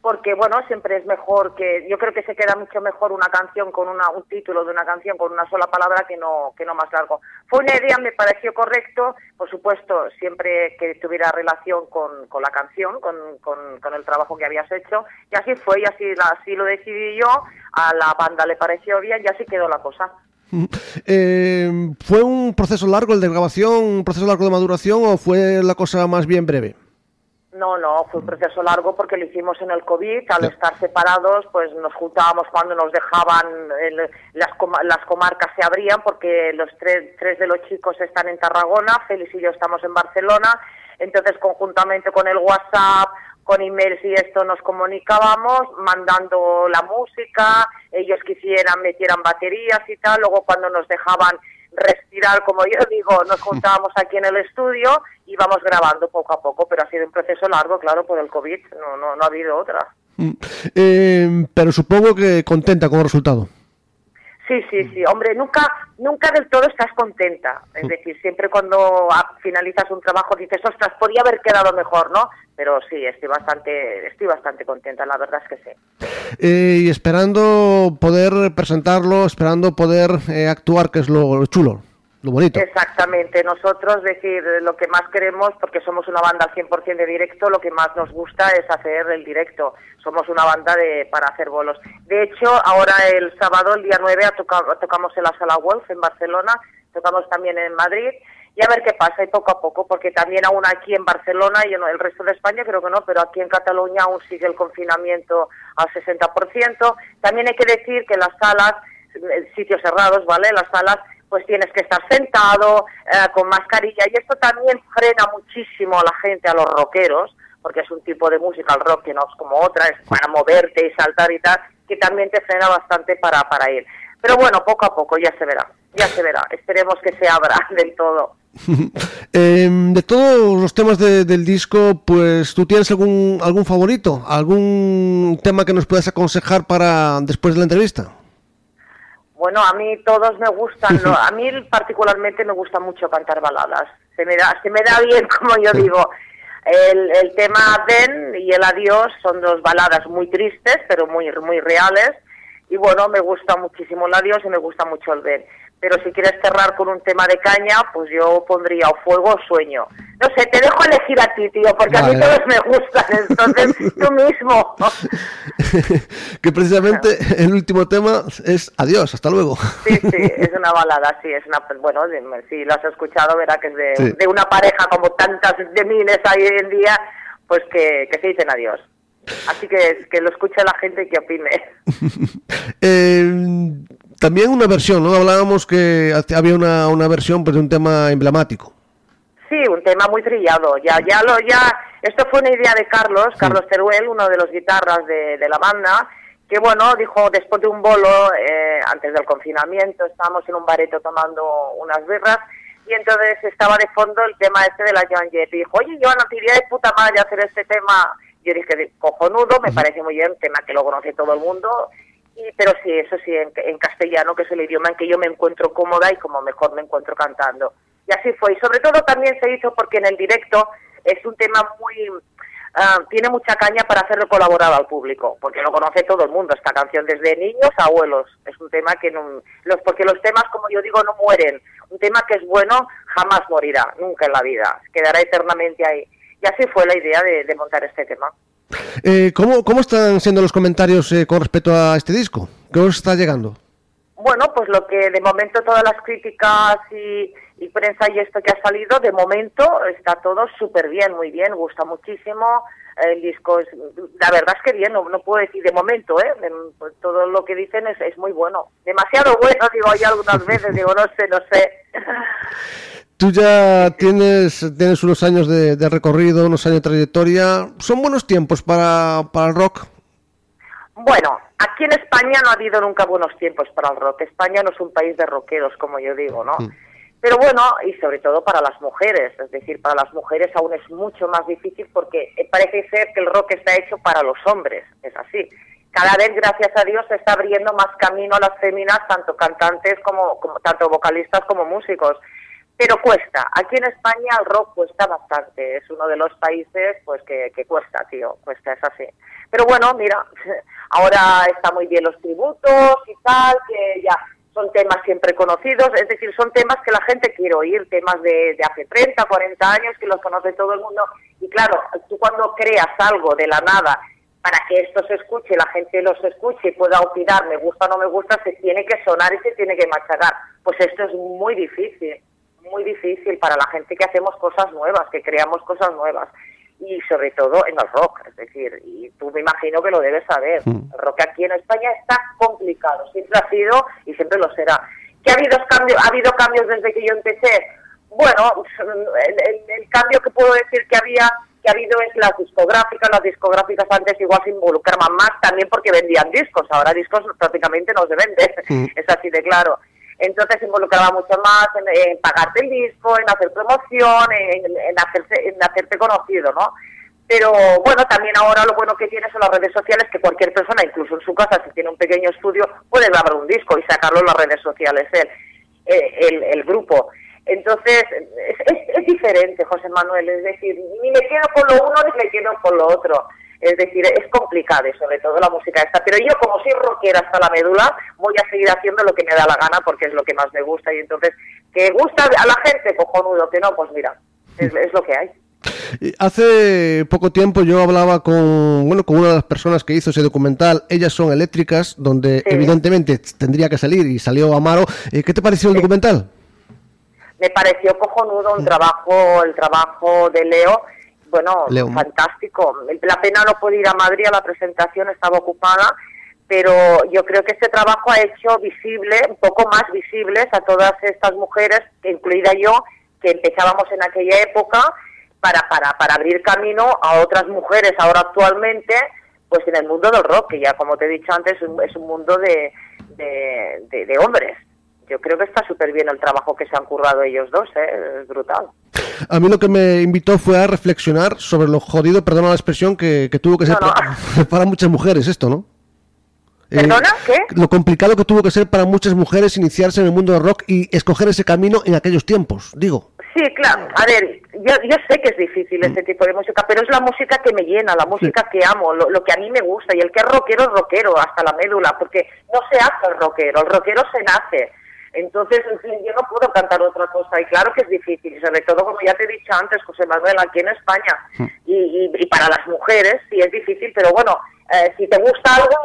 porque bueno, siempre es mejor que, yo creo que se queda mucho mejor una canción con una, un título de una canción con una sola palabra que no, que no más largo. Fue una idea, me pareció correcto, por supuesto, siempre que tuviera relación con, con la canción, con, con, con el trabajo que habías hecho, y así fue, y así, así lo decidí yo, a la banda le pareció bien, y así quedó la cosa. Eh, ¿Fue un proceso largo el de grabación, un proceso largo de maduración o fue la cosa más bien breve? No, no, fue un proceso largo porque lo hicimos en el COVID. Al estar separados, pues nos juntábamos cuando nos dejaban, el- las, coma- las comarcas se abrían porque los tres, tres de los chicos están en Tarragona, Félix y yo estamos en Barcelona. Entonces, conjuntamente con el WhatsApp, con emails y esto nos comunicábamos, mandando la música, ellos quisieran, metieran baterías y tal. Luego, cuando nos dejaban respirar, como yo digo, nos juntábamos aquí en el estudio y vamos grabando poco a poco, pero ha sido un proceso largo, claro, por el COVID, no, no, no ha habido otra. Mm. Eh, pero supongo que contenta con el resultado. Sí, sí, sí, hombre, nunca, nunca del todo estás contenta. Es decir, siempre cuando finalizas un trabajo dices, ostras, podría haber quedado mejor, ¿no? Pero sí, estoy bastante, estoy bastante contenta, la verdad es que sí. Eh, y esperando poder presentarlo, esperando poder eh, actuar, que es lo, lo chulo. Exactamente, nosotros, decir, lo que más queremos, porque somos una banda al 100% de directo, lo que más nos gusta es hacer el directo. Somos una banda de para hacer bolos. De hecho, ahora el sábado, el día 9, toca- tocamos en la Sala Wolf en Barcelona, tocamos también en Madrid, y a ver qué pasa, y poco a poco, porque también aún aquí en Barcelona y en el resto de España creo que no, pero aquí en Cataluña aún sigue el confinamiento al 60%. También hay que decir que las salas, eh, sitios cerrados, ¿vale? Las salas pues tienes que estar sentado, eh, con mascarilla, y esto también frena muchísimo a la gente, a los rockeros, porque es un tipo de música, el rock, que no es como otra, es para moverte y saltar y tal, que también te frena bastante para, para ir. Pero bueno, poco a poco ya se verá, ya se verá. Esperemos que se abra del todo. Eh, de todos los temas de- del disco, pues tú tienes algún algún favorito, algún tema que nos puedas aconsejar para después de la entrevista. Bueno, a mí todos me gustan, ¿no? a mí particularmente me gusta mucho cantar baladas. Se me da, se me da bien, como yo digo. El, el tema Den y el Adiós son dos baladas muy tristes, pero muy, muy reales. Y bueno, me gusta muchísimo el Adiós y me gusta mucho el Den. Pero si quieres cerrar con un tema de caña, pues yo pondría o Fuego o Sueño. No sé, te dejo elegir a ti, tío, porque a mí todos me gustan. Entonces, tú mismo. que precisamente el último tema es Adiós, hasta luego. Sí, sí, es una balada, sí, es una, bueno, si lo has escuchado verá que es de, Sí. de una pareja como tantas de miles hay hoy en día, pues que, que se dicen adiós. Así que que lo escuche la gente y que opine. Eh, también una versión, ¿no? Hablábamos que había una, una versión pues, de un tema emblemático. Sí, un tema muy trillado. Ya, ya lo, ya, esto fue una idea de Carlos, Carlos Teruel, uno de los guitarras de, de la banda, que bueno, dijo después de un bolo, eh, antes del confinamiento, estábamos en un bareto tomando unas birras, y entonces estaba de fondo el tema este de la Joan Jett, y dijo, oye, Joan, te iría de puta madre hacer este tema. Yo dije, cojonudo, me parece muy bien, tema que lo conoce todo el mundo, y, pero sí, eso sí, en, castellano, que es el idioma en que yo me encuentro cómoda y como mejor me encuentro cantando. Y así fue. Y sobre todo también se hizo porque en el directo es un tema muy... ah, tiene mucha caña para hacerlo colaborar al público, porque lo conoce todo el mundo, esta canción, desde niños a abuelos. Es un tema que no... Los, porque los temas, como yo digo, no mueren. Un tema que es bueno jamás morirá, nunca en la vida. Quedará eternamente ahí. Y así fue la idea de, de montar este tema. Eh, ¿cómo, ¿Cómo están siendo los comentarios eh, con respecto a este disco? ¿Qué os está llegando? Bueno, pues lo que de momento todas las críticas y, y prensa y esto que ha salido, de momento está todo súper bien, muy bien, gusta muchísimo. El disco es, la verdad es que bien, no, no puedo decir de momento, ¿eh? De- pues todo lo que dicen es, es muy bueno. Demasiado bueno, digo yo algunas veces, digo, no sé, no sé. Tú ya tienes, tienes unos años de, de recorrido, unos años de trayectoria. ¿Son buenos tiempos para, para el rock? Bueno, aquí en España no ha habido nunca buenos tiempos para el rock. España no es un país de rockeros, como yo digo, ¿no? Pero bueno, y sobre todo para las mujeres, es decir, para las mujeres aún es mucho más difícil porque parece ser que el rock está hecho para los hombres, es así. Cada vez, gracias a Dios, se está abriendo más camino a las féminas, tanto cantantes como, como tanto vocalistas como músicos. Pero cuesta. Aquí en España el rock cuesta bastante. Es uno de los países pues que, que cuesta, tío. Cuesta, es así. Pero bueno, mira, ahora está muy bien los tributos y tal, que ya son temas siempre conocidos. Es decir, son temas que la gente quiere oír, temas de, de hace 30, 40 años que los conoce todo el mundo. Y claro, tú cuando creas algo de la nada para que esto se escuche, la gente los escuche y pueda opinar, me gusta o no me gusta, se tiene que sonar y se tiene que machacar. Pues esto es muy difícil muy difícil para la gente que hacemos cosas nuevas, que creamos cosas nuevas. Y sobre todo en el rock, es decir, y tú me imagino que lo debes saber. El rock aquí en España está complicado, siempre ha sido y siempre lo será. ¿Que ha habido cambios, ha habido cambios desde que yo empecé? Bueno, el, el- el cambio que puedo decir que había que ha habido es las discográficas, las discográficas antes igual se involucraban más también porque vendían discos, ahora discos prácticamente no se venden, es así de claro. Entonces se involucraba mucho más en, pagarte el disco, en hacer promoción, en, en hacerse, en hacerte conocido, ¿no? Pero bueno, también ahora lo bueno que tiene son las redes sociales, que cualquier persona, incluso en su casa, si tiene un pequeño estudio, puede grabar un disco y sacarlo en las redes sociales, eh, el, el grupo. Entonces, es, es- es diferente, José Manuel, es decir, ni me quedo con lo uno ni me quedo con lo otro. Es decir, es complicada y sobre todo la música esta. Pero yo, como soy rockera hasta la médula, voy a seguir haciendo lo que me da la gana porque es lo que más me gusta. Y entonces, que gusta a la gente, cojonudo, que no, pues mira, es, es lo que hay. Hace poco tiempo yo hablaba con, bueno, con una de las personas que hizo ese documental, Ellas son eléctricas, donde Sí. evidentemente tendría que salir y salió Amaro. Eh, ¿Qué te pareció el documental? me pareció cojonudo un trabajo, el trabajo de Leo, bueno, Leo. fantástico. La pena no pude ir a Madrid a la presentación, estaba ocupada, pero yo creo que este trabajo ha hecho visible, un poco más visibles a todas estas mujeres, incluida yo, que empezábamos en aquella época, para, para, para abrir camino a otras mujeres ahora actualmente, pues en el mundo del rock, que ya como te he dicho antes, es un, es un mundo de, de, de- de hombres. Yo creo que está súper bien el trabajo que se han currado ellos dos, ¿eh? es brutal. A mí lo que me invitó fue a reflexionar sobre lo jodido, perdona la expresión, que, que tuvo que ser No, no. Para, para muchas mujeres esto, ¿no? Eh, ¿Perdona? ¿Qué? Lo complicado que tuvo que ser para muchas mujeres iniciarse en el mundo del rock y escoger ese camino en aquellos tiempos, digo. Sí, claro. A ver, yo, yo sé que es difícil este tipo de música, pero es la música que me llena, la música que amo, lo, lo que a mí me gusta. Y el que es rockero es rockero hasta la médula, porque no se hace el rockero, el rockero se nace. Entonces, en fin, yo no puedo cantar otra cosa. Y claro que es difícil, y sobre todo, como ya te he dicho antes, José Manuel, aquí en España. Y, y- y para las mujeres sí es difícil, pero bueno, eh, si te gusta algo,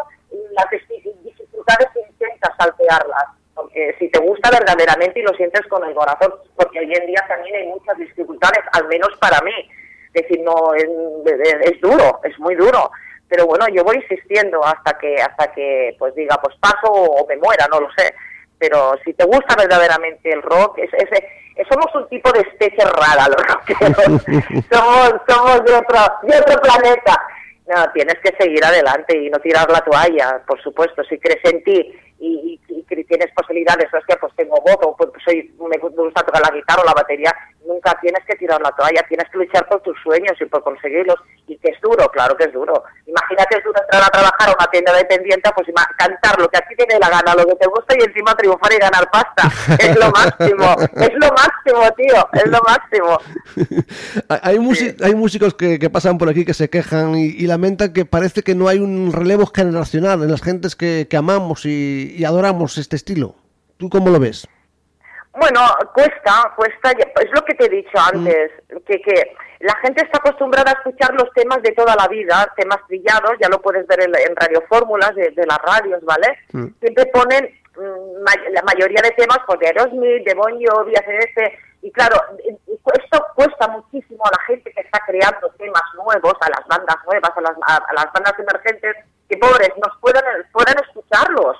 las dificultades intentas saltearlas. Si te gusta verdaderamente y lo sientes con el corazón, porque hoy en día también hay muchas dificultades, al menos para mí. Es decir, no, es, es duro, es muy duro. Pero bueno, yo voy insistiendo hasta que, hasta que pues diga, pues paso o me muera, no lo sé. Pero si te gusta verdaderamente el rock, es, es- somos un tipo de especie rara los rockeros. somos, somos de otro, de otro planeta. No, tienes que seguir adelante y no tirar la toalla, por supuesto. Si crees en ti y, y- y tienes posibilidades, hostia, pues tengo voz o pues soy, me gusta tocar la guitarra o la batería, nunca tienes que tirar la toalla, tienes que luchar por tus sueños y por conseguirlos. Y que es duro, claro que es duro. Imagínate tú entrar a trabajar a una tienda dependiente, pues cantar lo que a ti te dé la gana, lo que te gusta y encima triunfar y ganar pasta. Es lo máximo, es lo máximo, tío, es lo máximo. Hay- hay, músicos que, que pasan por aquí que se quejan y, y lamentan que parece que no hay un relevo generacional en las gentes que, que amamos y, y adoramos este estilo. ¿Tú cómo lo ves? Bueno, cuesta, cuesta, es lo que te he dicho antes, que, que la gente está acostumbrada a escuchar los temas de toda la vida, temas trillados, ya lo puedes ver en, en radiofórmulas de, de las radios, ¿vale? Siempre ponen mm, la mayoría de temas pues, de Aerosmith, de Bon Jovi, ACDC, y claro, esto cuesta muchísimo a la gente que está creando temas nuevos, a las bandas nuevas, a las, a, a las bandas emergentes, que pobres, nos puedan, puedan escucharlos.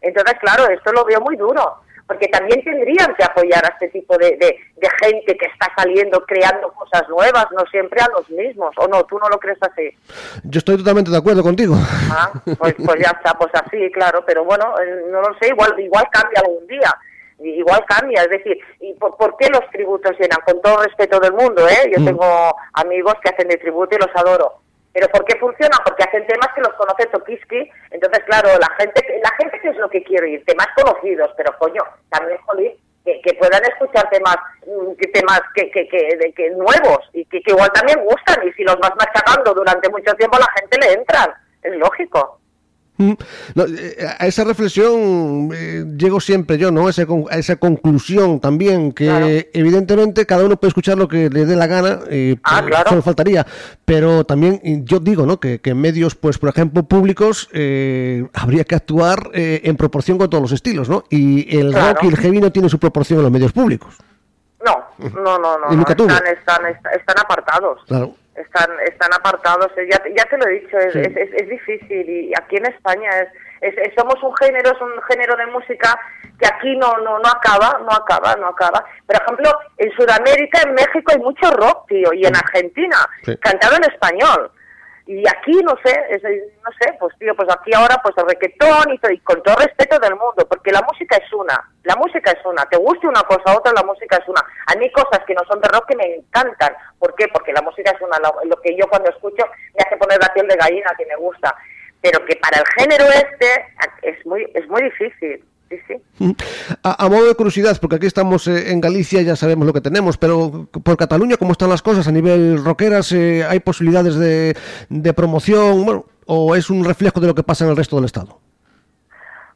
Entonces, claro, esto lo veo muy duro, porque también tendrían que apoyar a este tipo de, de, de gente que está saliendo, creando cosas nuevas, no siempre a los mismos. ¿O no? ¿Tú no lo crees así? Yo estoy totalmente de acuerdo contigo. Ah, pues, pues ya está, pues así, claro, pero bueno, eh, no lo sé, igual, igual cambia algún día. Igual cambia, es decir, ¿y por, por qué los tributos llenan? Con todo respeto del mundo, ¿eh? Yo Mm. tengo amigos que hacen de tributo y los adoro. ¿Pero por qué funcionan? Porque hacen temas que los conoce Tokiski. Entonces, claro, la gente, la gente que es lo que quiere oír, temas conocidos, pero coño, también, joder, que, que puedan escuchar temas mm, temas que, que, que, que nuevos y que, que igual también gustan. Y si los vas machacando durante mucho tiempo, la gente le entran. Es lógico. Mm, no, eh, a esa reflexión eh, llego siempre yo, ¿no? A esa, a esa conclusión también, que Claro. evidentemente cada uno puede escuchar lo que le dé la gana, eh, Ah, claro. solo faltaría, pero también yo digo, ¿no? Que, que en medios, pues por ejemplo, públicos, eh, habría que actuar eh, en proporción con todos los estilos, ¿no? Y el Claro. rock y el heavy no tienen su proporción en los medios públicos. No, no, no, no. Están, están, están apartados. Claro. Están, están apartados. Ya, te- ya te lo he dicho, es, Sí. es, es- es difícil. Y aquí en España es, es- es- somos un género, es un género de música que aquí no, no, no acaba, no acaba, no acaba. Por ejemplo, en Sudamérica, en México hay mucho rock, tío, y en Argentina, Sí. cantado en español. Y aquí, no sé, es- no sé, pues tío, pues aquí ahora pues el requetón y, todo, y con todo respeto del mundo, porque la música es una, la música es una, te guste una cosa otra, la música es una. A mí cosas que no son de rock que me encantan, ¿por qué? Porque la música es una, lo, lo que yo cuando escucho me hace poner la piel de gallina, que me gusta, pero que para el género este es muy, es muy difícil, sí, sí. A, a modo de curiosidad, porque aquí estamos eh, en Galicia, ya sabemos lo que tenemos, pero por Cataluña, ¿cómo están las cosas a nivel rockeras? Eh, ¿Hay posibilidades de, de promoción? Bueno, ¿O es un reflejo de lo que pasa en el resto del Estado?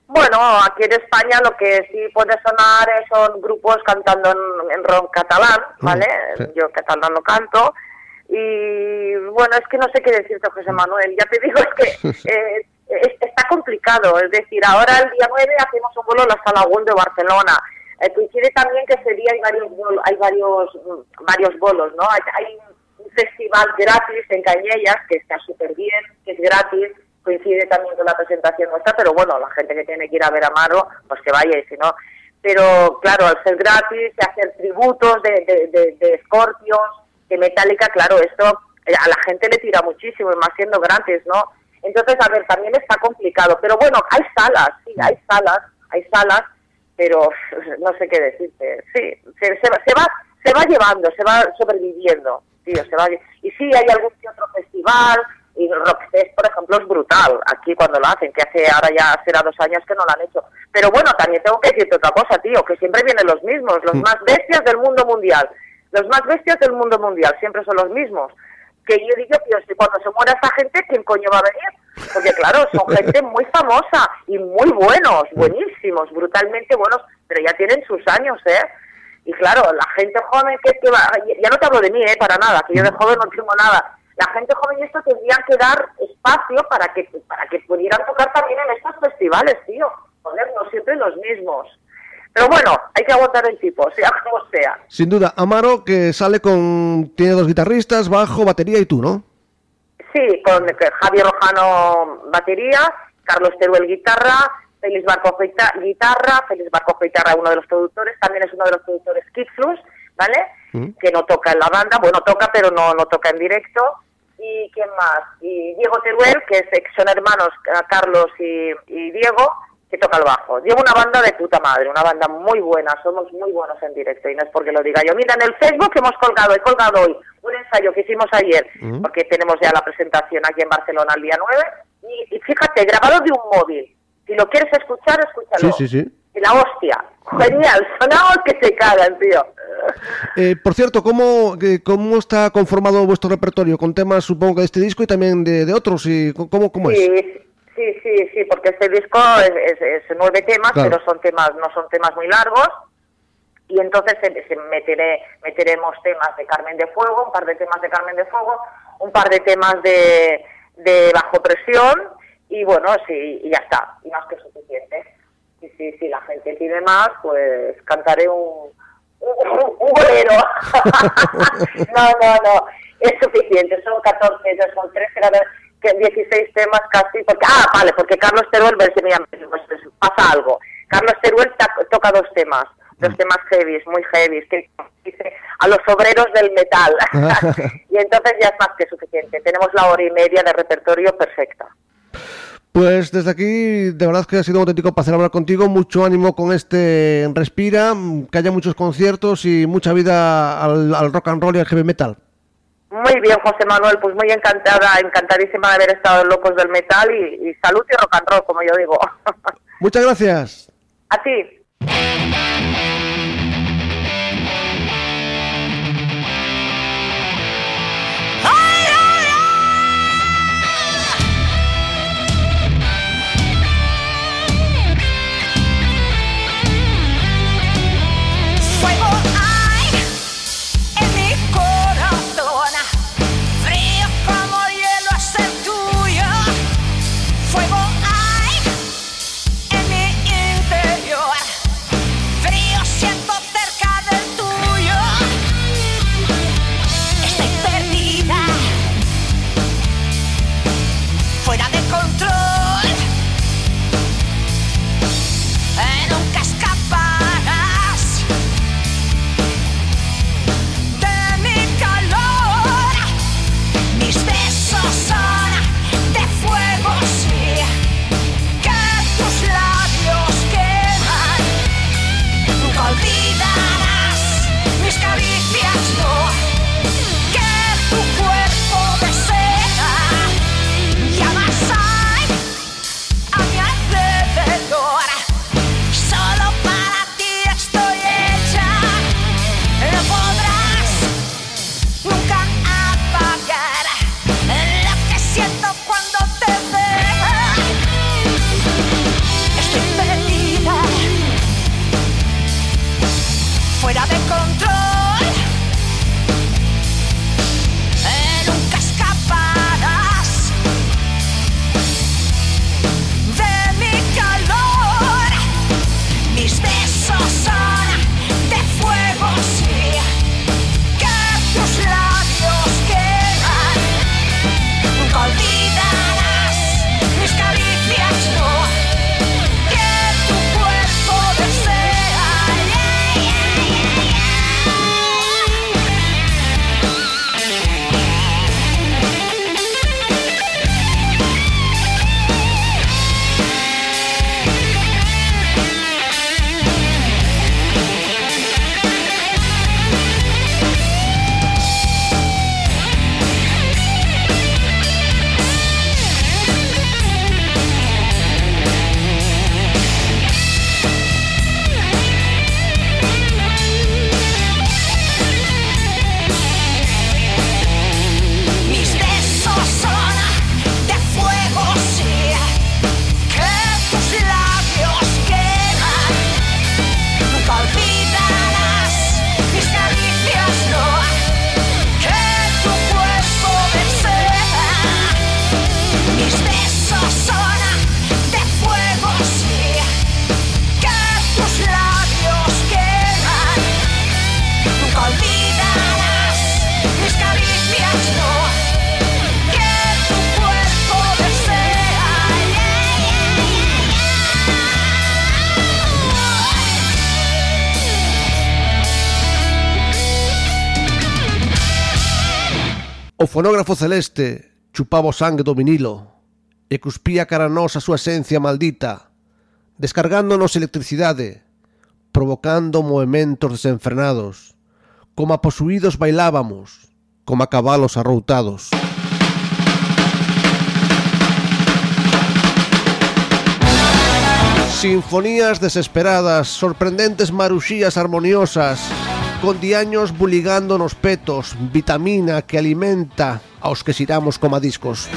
Bueno, aquí en España lo que sí puede sonar son grupos cantando en, en rock catalán, ¿vale? sí. Yo catalán no canto. Y bueno, es que no sé qué decirte, José Manuel. Ya te digo, es que eh, es- está complicado. Es decir, ahora el día 9 hacemos un vuelo a la Sala World de Barcelona. Eh, coincide también que ese día hay varios, hay varios, mm, varios bolos, ¿no? Hay, hay un festival gratis en Cañellas, que está súper bien, que es gratis, coincide también con la presentación nuestra, pero bueno, la gente que tiene que ir a ver a Maro, pues que vaya, y si no... Pero claro, al ser gratis, se hacen tributos de, de, de, de Scorpions, de Metallica, claro, esto eh, a la gente le tira muchísimo, y más siendo gratis, ¿no? Entonces, a ver, también está complicado, pero bueno, hay salas, sí, hay salas, hay salas, pero no sé qué decirte. Sí, se, se, va, se va se va llevando, se va sobreviviendo, tío, se va y sí hay algún que otro festival y Rockfest, por ejemplo, es brutal aquí cuando lo hacen, que hace ahora ya será dos años que no lo han hecho. Pero bueno, también tengo que decirte otra cosa, tío, que siempre vienen los mismos, los más bestias del mundo mundial. Los más bestias del mundo mundial siempre son los mismos. Que yo digo, tío, si cuando se muera esta gente, ¿quién coño va a venir? Porque claro, son gente muy famosa y muy buenos, buenísimos, brutalmente buenos, pero ya tienen sus años, ¿eh? Y claro, la gente joven que, que va, ya no te hablo de mí, ¿eh? Para nada, que yo de joven no tengo nada. La gente joven y esto tendrían que dar espacio para que para que pudieran tocar también en estos festivales, tío. Joder, no siempre los mismos. Pero bueno, hay que aguantar el tipo, sea como sea. Sin duda, Amaro, que sale con... Tiene dos guitarristas, bajo, batería y tú, ¿no? Sí, con Javier Rojano batería, Carlos Teruel guitarra, Félix guita- guitarra, Félix Barcojo guitarra uno de los productores, también es uno de los productores Kidflux, ¿vale? Mm. Que no toca en la banda, bueno, toca pero no, no toca en directo. ¿Y quién más? Y Diego Teruel, que es, son hermanos eh, Carlos y, y Diego, que toca el bajo. Llevo una banda de puta madre, una banda muy buena, somos muy buenos en directo y no es porque lo diga yo. Mira, en el Facebook hemos colgado, he colgado hoy un ensayo que hicimos ayer, Mm. porque tenemos ya la presentación aquí en Barcelona el día 9, y, y fíjate, grabado de un móvil. Si lo quieres escuchar, escúchalo. Sí, sí, sí. Y la hostia, genial, sonamos que se cagan, tío. Eh, por cierto, ¿cómo, que- ¿cómo está conformado vuestro repertorio? Con temas, supongo, que de este disco y también de, de otros. Y, ¿Cómo, cómo es? Sí, sí, sí, sí, porque este disco es, es- es nueve temas, Claro. pero son temas, no son temas muy largos. Y entonces se, se meteré, meteremos temas de Carmen de Fuego, un par de temas de Carmen de Fuego, un par de temas de, de Bajo Presión, y bueno, sí, y ya está, y más que suficiente. Y si, si la gente pide más, pues cantaré un, un, un bolero. no, no, no, es suficiente, son 14, ya son 13, que 16 temas casi, porque, ah, vale, porque Carlos Teruel, ver si me llama, pues, pues, pasa algo. Carlos Teruel toca dos temas, dos temas heavies, muy heavies, que dice a los obreros del metal. y entonces ya es más que suficiente. Tenemos la hora y media de repertorio perfecta. Pues desde aquí, de verdad que ha sido un auténtico placer hablar contigo. Mucho ánimo con este Respira, mm, que haya muchos conciertos y mucha vida al, al rock and roll y al heavy metal. Muy bien, José Manuel, pues muy encantada, encantadísima de haber estado en Locos del Metal y, y salud y rock and roll, como yo digo. Muchas gracias. a ti. fonógrafo celeste chupaba o sangue do vinilo e cuspía cara a nós a súa esencia maldita, descargándonos electricidade, provocando movimentos desenfrenados, como a posuídos bailábamos, como a cabalos arroutados. Sinfonías desesperadas, sorprendentes maruxías armoniosas, Con diaños buligando nos petos Vitamina que alimenta aos que xiramos como a discos.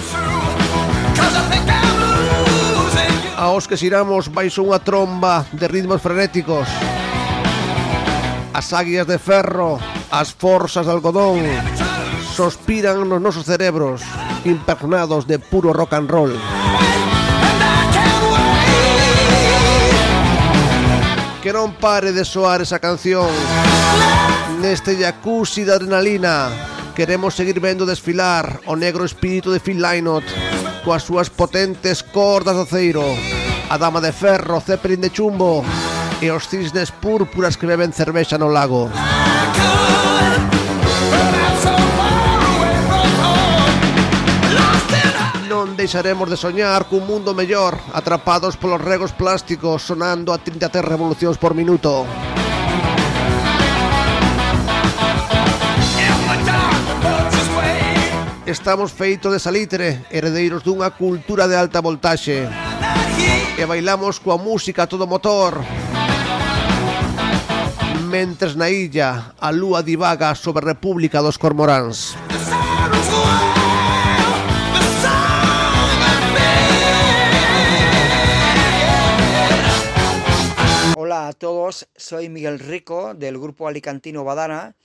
Aos que xiramos baixo unha tromba de ritmos frenéticos. As águias de ferro, as forzas de algodón Sospiran nos nosos cerebros impregnados de puro rock and roll. que non pare de soar esa canción. Neste jacuzzi de adrenalina Queremos seguir vendo desfilar o negro espírito de Phil Lynott Coas súas potentes cordas de ceiro A dama de ferro, Zeppelin de chumbo E os cisnes púrpuras que beben cervexa no lago. non deixaremos de soñar cun mundo mellor, atrapados polos regos plásticos sonando a 33 revolucións por minuto. Estamos feitos de salitre, heredeiros dunha cultura de alta voltaxe. E bailamos coa música a todo motor. Mentres na illa, a lúa divaga sobre a República dos Cormoráns. A todos, soy Miguel Rico del grupo alicantino Badana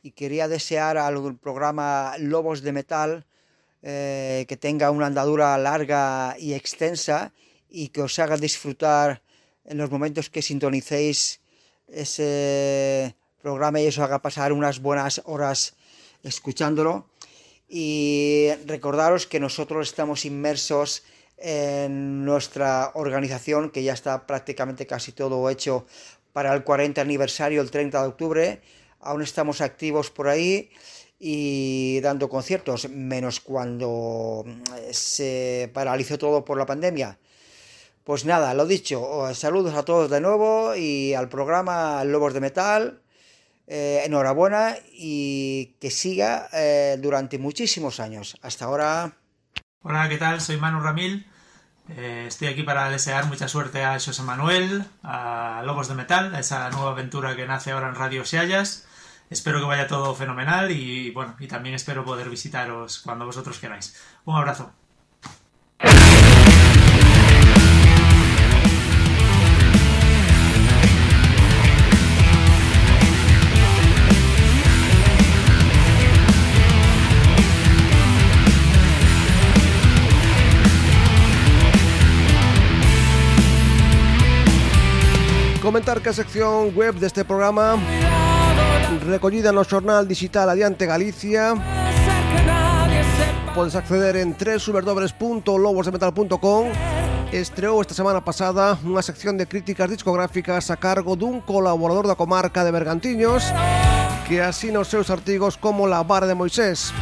y quería desear al programa Lobos de Metal eh, que tenga una andadura larga y extensa y que os haga disfrutar en los momentos que sintonicéis ese programa y os haga pasar unas buenas horas escuchándolo. Y recordaros que nosotros estamos inmersos en nuestra organización, que ya está prácticamente casi todo hecho para el 40 aniversario, el 30 de octubre. Aún estamos activos por ahí y dando conciertos, menos cuando se paralizó todo por la pandemia. Pues nada, lo dicho, saludos a todos de nuevo y al programa Lobos de Metal. Eh, enhorabuena y que siga eh, durante muchísimos años. Hasta ahora. Hola, ¿qué tal? Soy Manu Ramil. Eh, estoy aquí para desear mucha suerte a José Manuel, a Lobos de Metal, a esa nueva aventura que nace ahora en Radio Siayas. Espero que vaya todo fenomenal y bueno, y también espero poder visitaros cuando vosotros queráis. Un abrazo. Comentar que a sección web deste programa Recollida no xornal digital Adiante Galicia Podes acceder en www.lobosdemetal.com Estreou esta semana pasada unha sección de críticas discográficas a cargo dun colaborador da comarca de Bergantiños que asina os seus artigos como La Vara de Moisés.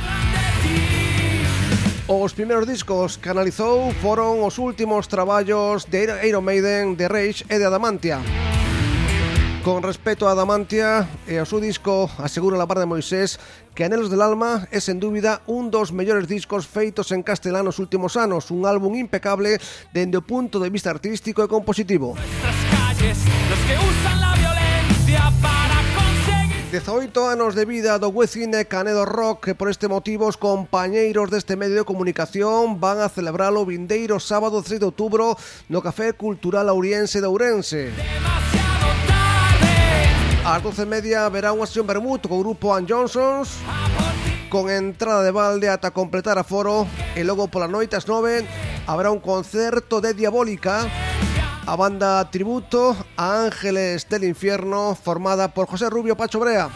Os primeiros discos que analizou foron os últimos traballos de Iron Maiden, de Rage e de Adamantia. Con respecto a Adamantia eh, e ao seu disco Asegura la par de Moisés que Anelos del Alma é sen dúbida un dos mellores discos feitos en castelán nos últimos anos un álbum impecable dende o punto de vista artístico e compositivo calles, los que usan la violencia para 18 anos de vida do Wecine Canedo Rock que por este motivo os compañeiros deste medio de comunicación van a celebrar o vindeiro sábado 3 de outubro no Café Cultural Auriense de Ourense. Demasiado Ás 12 media verá unha sesión vermut co grupo Ann Johnsons con entrada de balde ata completar a foro e logo pola noite ás 9 habrá un concerto de Diabólica a banda tributo a Ángeles del Infierno formada por José Rubio Pacho Brea.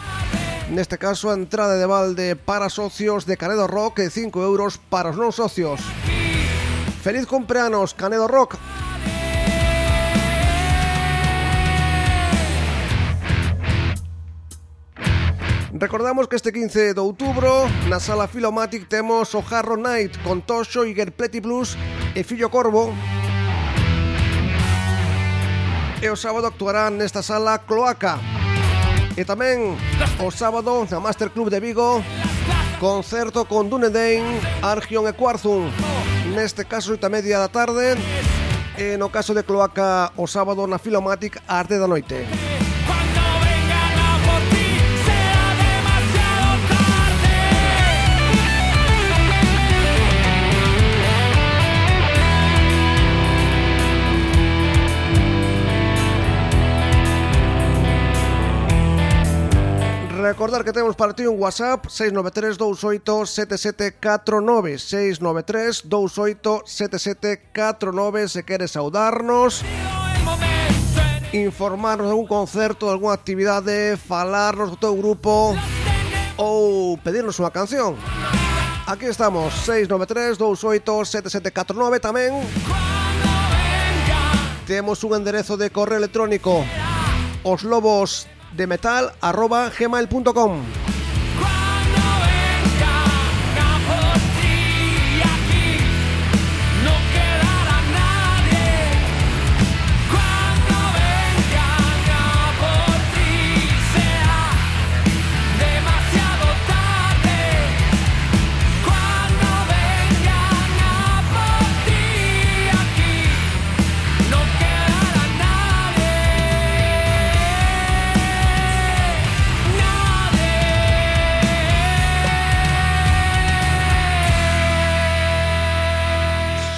Neste caso, a entrada de balde para socios de Canedo Rock e 5 euros para os non socios. Feliz cumpleanos, Canedo Rock! Recordamos que este 15 de outubro na sala Filomatic temos o Jarro Night con Toxo, Igerpleti Plus e Fillo Corvo. E o sábado actuarán nesta sala Cloaca. E tamén o sábado na Master Club de Vigo concerto con Dunedain, Argion e Quarzum neste caso oita media da tarde e no caso de Cloaca o sábado na Filomatic a arte da noite. recordar que temos para ti un WhatsApp 693-287749 693-287749 se queres saudarnos informarnos de algún concerto, de algunha actividade falarnos do teu grupo ou pedirnos unha canción. Aquí estamos, 693-287749 tamén Temos un enderezo de correo electrónico Os lobos de metal arroba gmail.com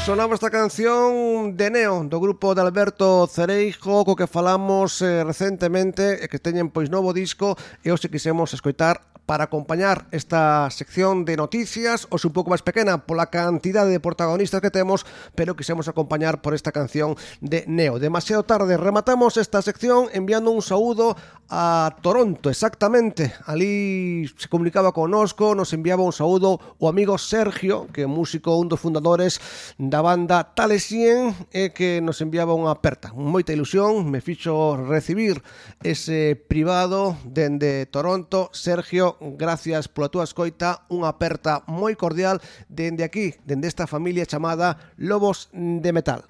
Sonaba esta canción de Neo do grupo de Alberto Cereijo co que falamos eh, recentemente e que teñen pois novo disco e hoxe quisemos escoitar para acompañar esta sección de noticias, os un pouco máis pequena pola cantidade de protagonistas que temos, pero quisemos acompañar por esta canción de Neo. Demasiado tarde rematamos esta sección enviando un saúdo a Toronto, exactamente. Ali se comunicaba conosco, nos enviaba un saúdo o amigo Sergio, que é músico un dos fundadores da banda Talesien, e que nos enviaba unha aperta. Moita ilusión, me fixo recibir ese privado dende Toronto, Sergio Gracias pola túa escoita, unha aperta moi cordial dende aquí, dende esta familia chamada Lobos de Metal.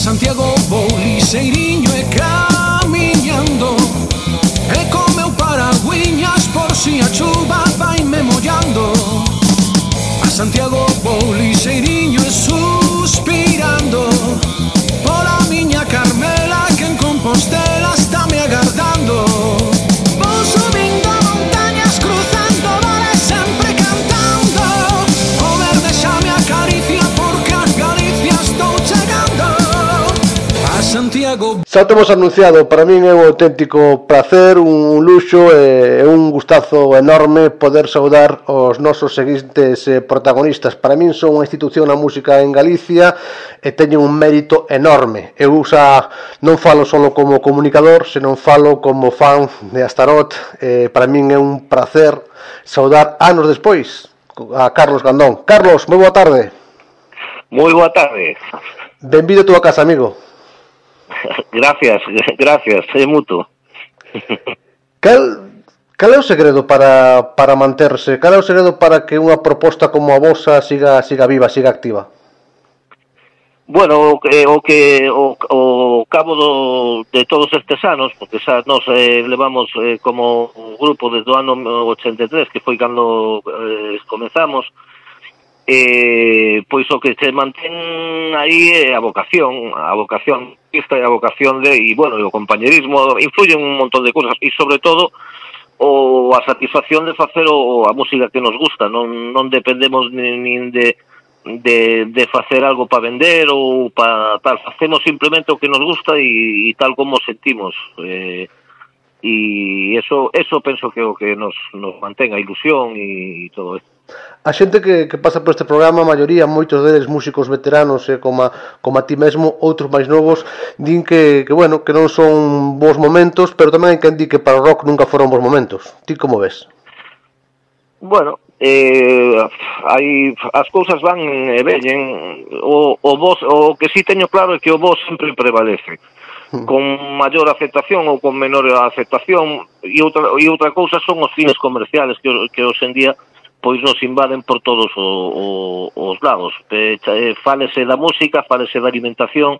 Santiago vou liseiriño e camiñando E co meu paragüiñas por si a chuva vai me mollando A Santiago vou liseiriño Xa temos anunciado, para min é un auténtico placer, un luxo e un gustazo enorme poder saudar os nosos seguintes eh, protagonistas. Para min son unha institución na música en Galicia e teñen un mérito enorme. Eu xa non falo solo como comunicador, senón falo como fan de Astarot. Eh, para min é un placer saudar anos despois a Carlos Gandón. Carlos, moi boa tarde. Moi boa tarde. Benvido a túa casa, amigo. gracias, gracias, é mutuo. Cal, cal é o segredo para, para manterse? Cal é o segredo para que unha proposta como a vosa siga, siga viva, siga activa? Bueno, o que o, que, o, o cabo do, de todos estes anos, porque xa nos eh, levamos eh, como grupo desde o ano 83, que foi cando eh, comenzamos, eh, eh, pois o que se mantén aí é a vocación, a vocación esta é a vocación de, e bueno, o compañerismo influye un montón de cousas e sobre todo o a satisfacción de facer o, a música que nos gusta, non, non dependemos nin, nin de, de, de facer algo para vender ou para tal, facemos simplemente o que nos gusta e, e tal como sentimos. Eh, e eso, eso penso que é o que nos, nos mantén a ilusión e, e todo isto. A xente que, que pasa por este programa, a maioría, moitos deles músicos veteranos, e eh, como, como a ti mesmo, outros máis novos, din que, que, bueno, que non son bons momentos, pero tamén hai quen di que para o rock nunca foron bons momentos. Ti como ves? Bueno, eh, hai as cousas van e vellen o, o, vos, o que si sí teño claro é que o vos sempre prevalece hmm. con maior aceptación ou con menor aceptación e outra, e outra cousa son os fines comerciales que, que hoxe en día pois nos invaden por todos o, o, os lados. Eh, fálese da música, fálese da alimentación,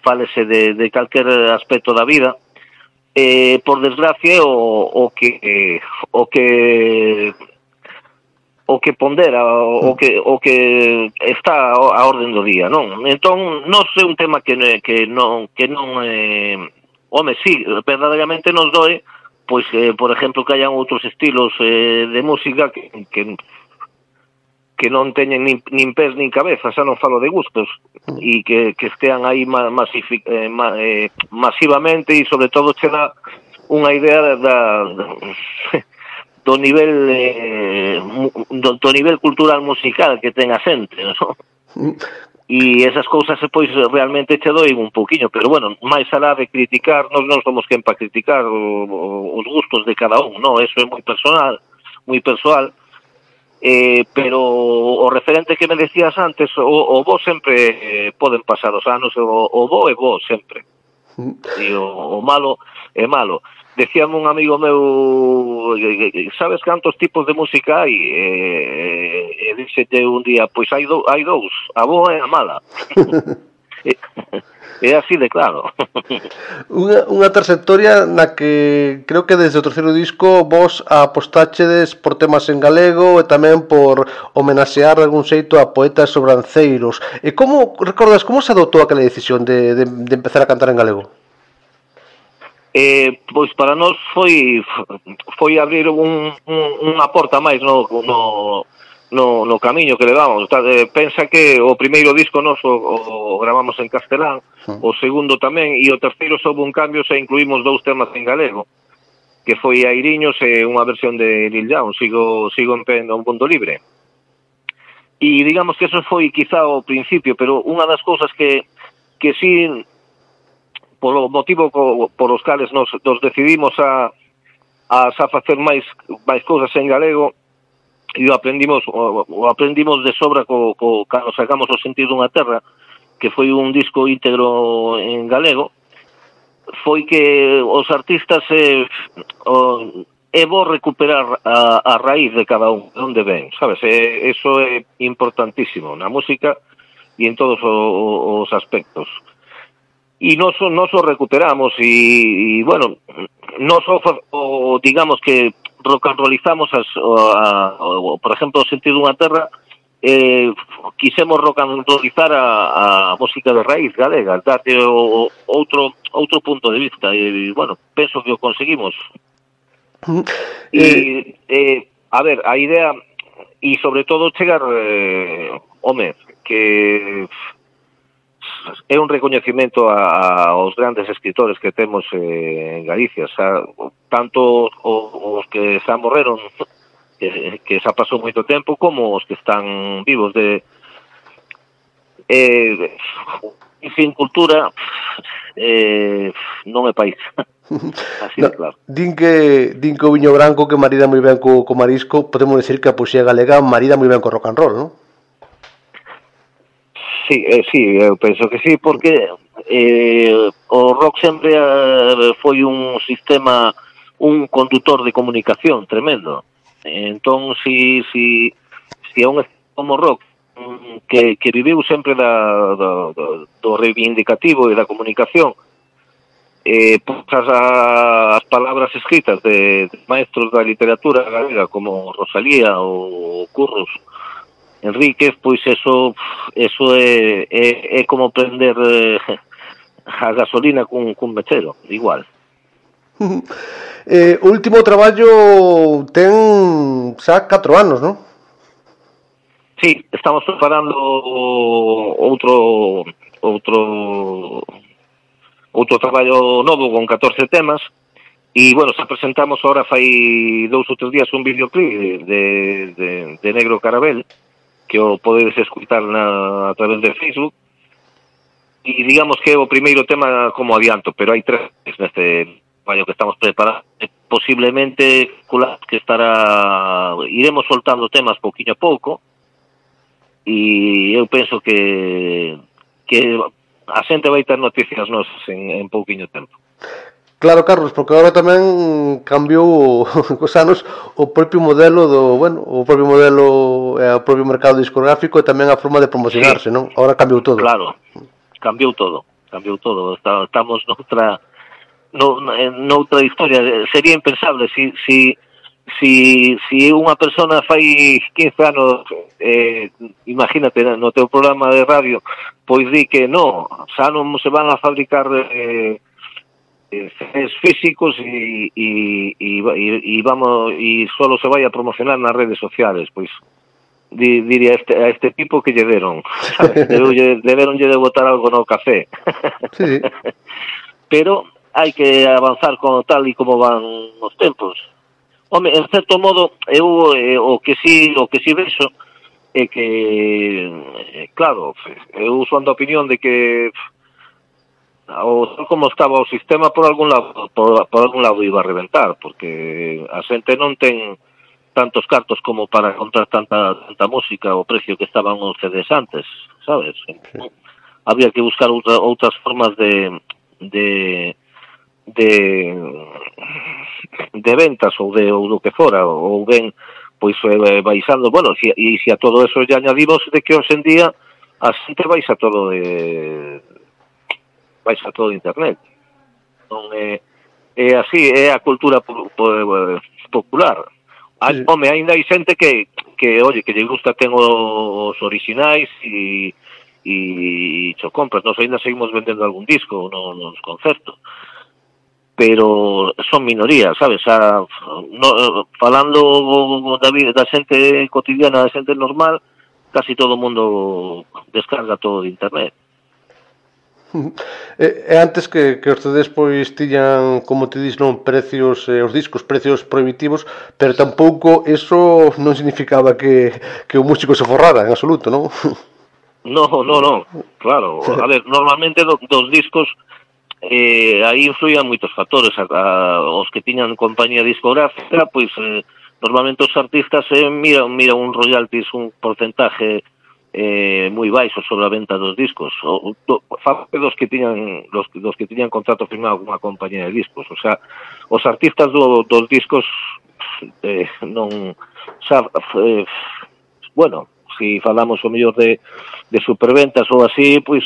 fálese de, de calquer aspecto da vida. Eh, por desgracia, o, o que o que o que pondera, o que, o que está a orden do día, non? Entón, non é un tema que, que non, que non eh, home, sí, verdadeiramente nos doe pois eh, por exemplo que hayan outros estilos eh, de música que, que que non teñen nin, nin pés nin cabeza, xa non falo de gustos, mm. e que, que estean aí ma, masifi, eh, ma, eh, masivamente e sobre todo che dá unha idea da, da do nivel eh, do, do nivel cultural musical que ten a xente, non? Mm e esas cousas pois realmente che doen un poquinho, pero bueno, máis alá de criticar, nós non somos quen para criticar o, os gustos de cada un, non, eso é moi personal, moi persoal. Eh, pero o referente que me decías antes, o, o vos sempre eh, poden pasar os anos, o, o bo é bo sempre. E mm. o, o malo é malo decía un amigo meu sabes cantos tipos de música hai? E, e díxete un día pois hai, do, hai dous, a boa e a mala. E, é así de claro. Unha, unha trayectoria na que creo que desde o terceiro disco vos apostáchedes por temas en galego e tamén por homenaxear de algún xeito a poetas sobranceiros. E como, recordas, como se adotou aquela decisión de, de, de empezar a cantar en galego? eh, pois para nós foi foi abrir un, un, unha porta máis no, no, no, no camiño que levamos. Pensa que o primeiro disco noso o, o gravamos en castelán, ah. o segundo tamén, e o terceiro soube un cambio se incluímos dous temas en galego que foi Airiños e unha versión de Lil Jon, sigo, sigo en pendo un mundo libre. E digamos que eso foi quizá o principio, pero unha das cousas que que sí polo motivo co, por os cales nos, nos decidimos a, a, a facer máis, máis cousas en galego e o aprendimos, o, o aprendimos de sobra co, co, cando sacamos o sentido dunha terra que foi un disco íntegro en galego foi que os artistas eh, o, é bo recuperar a, a raíz de cada un, onde ven, sabes? E, eso é importantísimo na música e en todos os, os aspectos. E nos, nos o recuperamos e, e bueno, nos o, o digamos que o, por exemplo, o sentido dunha terra eh, quisemos a, a música de raíz galega, date o, o, outro outro punto de vista e, bueno, penso que o conseguimos. E, eh, a ver, a idea e sobre todo chegar eh, home, que é un recoñecimento a, aos grandes escritores que temos eh, en Galicia, xa, tanto os, os que xa morreron, que, que xa pasou moito tempo, como os que están vivos de... Eh, sin cultura eh, non é país. Así no, claro. Din que, din que o viño branco que marida moi ben co, co marisco, podemos decir que a poesía galega marida moi ben co rock and roll, non? Sí, eh, sí, eu penso que sí, porque eh, o rock sempre eh, foi un sistema, un condutor de comunicación tremendo. Entón, si, si, si é un como rock que, que viviu sempre da, da, do, do reivindicativo e da comunicación, eh, pues, a, as palabras escritas de, de maestros da literatura galega como Rosalía ou Curros, Enríquez, pois eso, eso é, é, é como prender eh, a gasolina cun, cun mechero, igual. eh, último traballo ten xa 4 anos, non? Sí, estamos preparando outro outro outro traballo novo con 14 temas e, bueno, xa presentamos ahora fai dous ou tres días un videoclip de, de, de Negro Carabel que o podedes escutar na, a través de Facebook. E digamos que é o primeiro tema como adianto, pero hai tres neste traballo que estamos preparando. Posiblemente que estará iremos soltando temas pouquiño a pouco. E eu penso que que a xente vai ter noticias nos en, en pouquiño tempo. Claro, Carlos, porque agora tamén cambiou cos anos o propio modelo do, bueno, o propio modelo e o propio mercado discográfico e tamén a forma de promocionarse, sí. non? Agora cambiou todo. Claro. Cambiou todo, cambiou todo. Estamos noutra no, eh, noutra historia, sería impensable se si, si, si, si unha persona fai 15 anos eh, imagínate no teu programa de radio pois di que no, xa non se van a fabricar eh, fans físicos e, e, e, e vamos e solo se vai a promocionar nas redes sociales, pois di, diría a este, a este tipo que lle deron deberonlle deberon de botar algo no café. Sí. pero hai que avanzar con tal e como van os tempos. Home, en certo modo eu eh, o que si o que si vexo é que eh, claro, eu son da opinión de que pff, o tal como estaba o sistema por algún lado por, por algún lado iba a reventar porque a xente non ten tantos cartos como para comprar tanta tanta música o precio que estaban os CDs antes, sabes? Sí. Entón, había que buscar outra, outras formas de de de de ventas ou de ou do que fora ou ben pois eh, baixando, bueno, si, e se si a todo eso lle añadimos de que hoxe en día a xente baixa todo de vai xa todo internet. Non é, é así, é a cultura po, po, popular. Hai, sí. Home, ainda hai xente que, que, oye, que lle gusta ten os orixinais e e cho compras, nos ainda seguimos vendendo algún disco no, nos concertos pero son minorías, sabes? A, no, falando da, da xente cotidiana, da xente normal, casi todo o mundo descarga todo de internet e antes que, que orcedes pois tiñan, como te dis, non precios, eh, os discos, precios prohibitivos, pero tampouco eso non significaba que, que o músico se forrara, en absoluto, non? No, no, no, claro. A ver, normalmente do, dos discos eh, aí influían moitos factores. A, a, os que tiñan compañía discográfica, pois eh, normalmente os artistas eh, miran, miran un royalties, un porcentaje eh, moi baixo sobre a venta dos discos o, do, falo dos que tiñan los, dos que tiñan contrato firmado con unha compañía de discos o sea, os artistas do, dos discos eh, non xa, eh, bueno, si falamos o mellor de, de superventas ou así, pois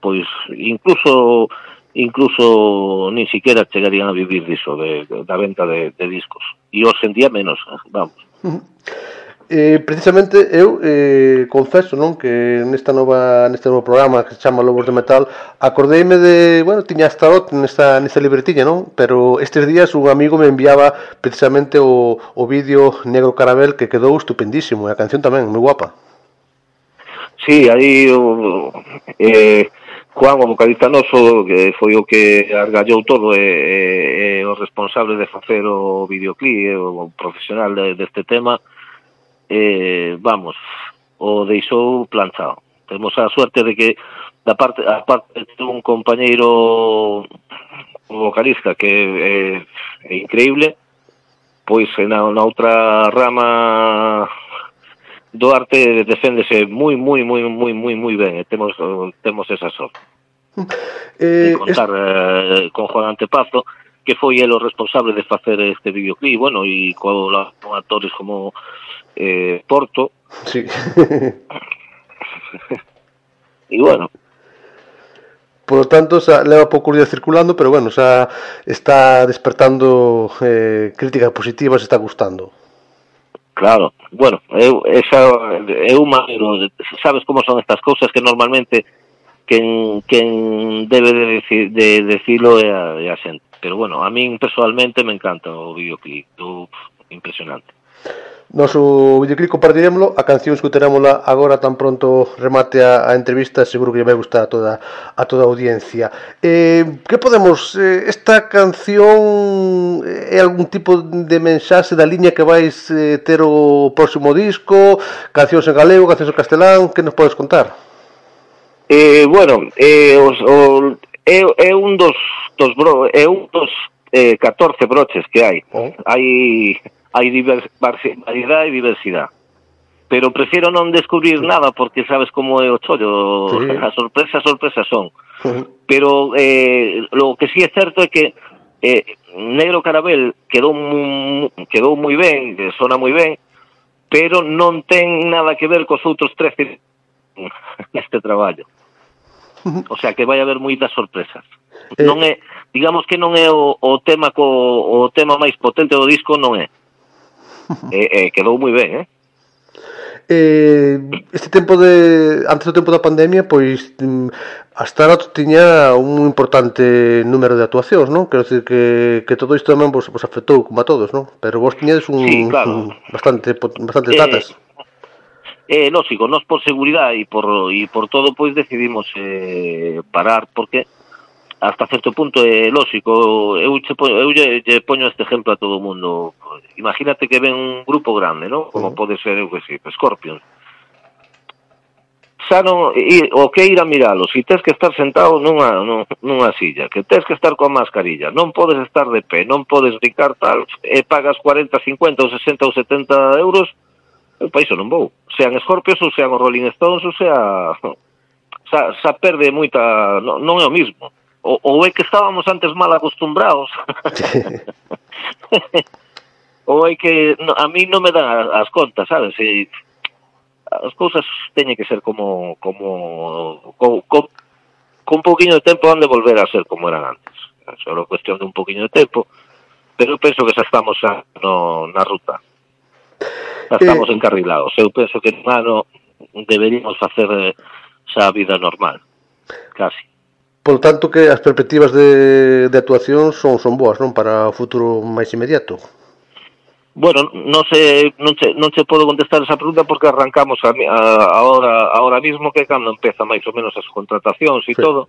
pois incluso incluso nin siquiera chegarían a vivir diso de, de, da venta de, de discos. E hoxe en día menos, vamos. Uh -huh. Eh, precisamente eu eh, confeso non que nesta nova neste novo programa que se chama Lobos de Metal acordeime de, bueno, tiña hasta o nesta, nesta libretiña, non? Pero estes días un amigo me enviaba precisamente o, o vídeo Negro Carabel que quedou estupendísimo e a canción tamén, moi guapa Sí, aí o, eh, Juan, o vocalista noso que foi o que argallou todo e, e, e o responsable de facer o videoclip o profesional deste de, deste tema eh, vamos, o deixou planchado. Temos a suerte de que da parte a parte de un compañeiro vocalista que é, é increíble, pois na, na outra rama do arte deféndese moi moi moi moi moi moi ben, e temos temos esa sorte. Eh, de contar eh, con Juan Antepazo, que foi el o responsable de facer este videoclip, bueno, e con, con actores como eh, Porto, Sí. e bueno, Por lo tanto, xa leva pouco día circulando, pero bueno, xa está despertando eh, críticas positivas, está gustando. claro, bueno, eu, esa, eu maneiro, sabes como son estas cousas que normalmente quen, quen debe de, decir, de decirlo é a, é a xente. Pero bueno, a min personalmente me encanta o videoclip, impresionante. Noso videoclip compartiremoslo a canción escuterámola agora tan pronto remate a, a entrevista, seguro que vai gustar a toda a toda a audiencia. Eh, que podemos eh, esta canción eh, é eh, algún tipo de mensaxe da liña que vais eh, ter o próximo disco, cancións en galego, cancións en castelán, que nos podes contar? Eh, bueno, eh, os, o, é, é un dos, dos bro, é un dos eh, 14 broches que hai. Oh. Hai hai variedade e diversidade. Pero prefiro non descubrir nada porque sabes como é o chollo, sí. as sorpresas, sorpresas son. Uh -huh. Pero eh, lo que sí é certo é que eh, Negro Carabel quedou mu, quedou moi ben, sona moi ben, pero non ten nada que ver cos outros 13 neste traballo. O sea que vai haber moitas sorpresas. Eh, non é, digamos que non é o, o tema co o tema máis potente do disco, non é. eh, eh, quedou moi ben, eh? Eh, este tempo de antes do tempo da pandemia, pois mm, a Starot tiña un importante número de actuacións, non? Quero dicir que, que todo isto tamén vos, vos afectou como a todos, non? Pero vos tiñades un, sí, claro. un bastante bastantes eh, datas. Eh, lógico, nós por seguridade e por e por todo pois decidimos eh, parar porque hasta certo punto é lógico eu, che, eu lle, lle poño este exemplo a todo o mundo imagínate que ven un grupo grande ¿no? como uh -huh. pode ser eu que sei, pues, Scorpions xa non o que ir a miralo, si tes que estar sentado nunha, nunha silla, que tes que estar coa mascarilla, non podes estar de pé, non podes ricar tal, e pagas 40, 50 ou 60 ou 70 euros, eu país non vou. Sean Scorpions ou sean os Rolling Stones ou sea... Xa, xa perde moita... Non, non é o mismo ou, ou é que estábamos antes mal acostumbrados ou é que no, a mí non me dan as contas, sabes? E as cousas teñen que ser como como co, co, con un poquinho de tempo han de volver a ser como eran antes. É só cuestión de un poquinho de tempo, pero eu penso que xa estamos a, no, na ruta. Xa eh. estamos eh, encarrilados. Eu penso que no ano deberíamos facer eh, xa a vida normal, casi. Polo tanto que as perspectivas de, de actuación son, son boas, non? Para o futuro máis inmediato. Bueno, non se non che, non che podo contestar esa pregunta porque arrancamos a, a, ahora ahora mismo que cando empeza máis ou menos as contratacións e sí. todo.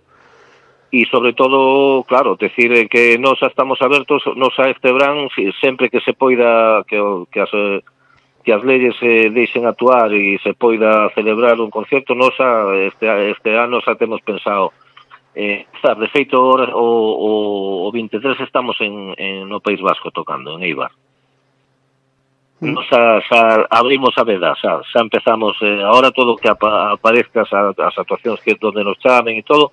E sobre todo, claro, decir que nós estamos abertos, nos a este verán sempre que se poida que que as que as leyes se deixen actuar e se poida celebrar un concerto, nós a, este este ano xa temos pensado eh, estar, de feito o, o, o 23 estamos en, en no País Vasco tocando, en Eibar mm. nos xa, xa abrimos a veda, xa, xa empezamos eh, ahora todo que apa, aparezca xa, as actuacións que donde nos chamen e todo,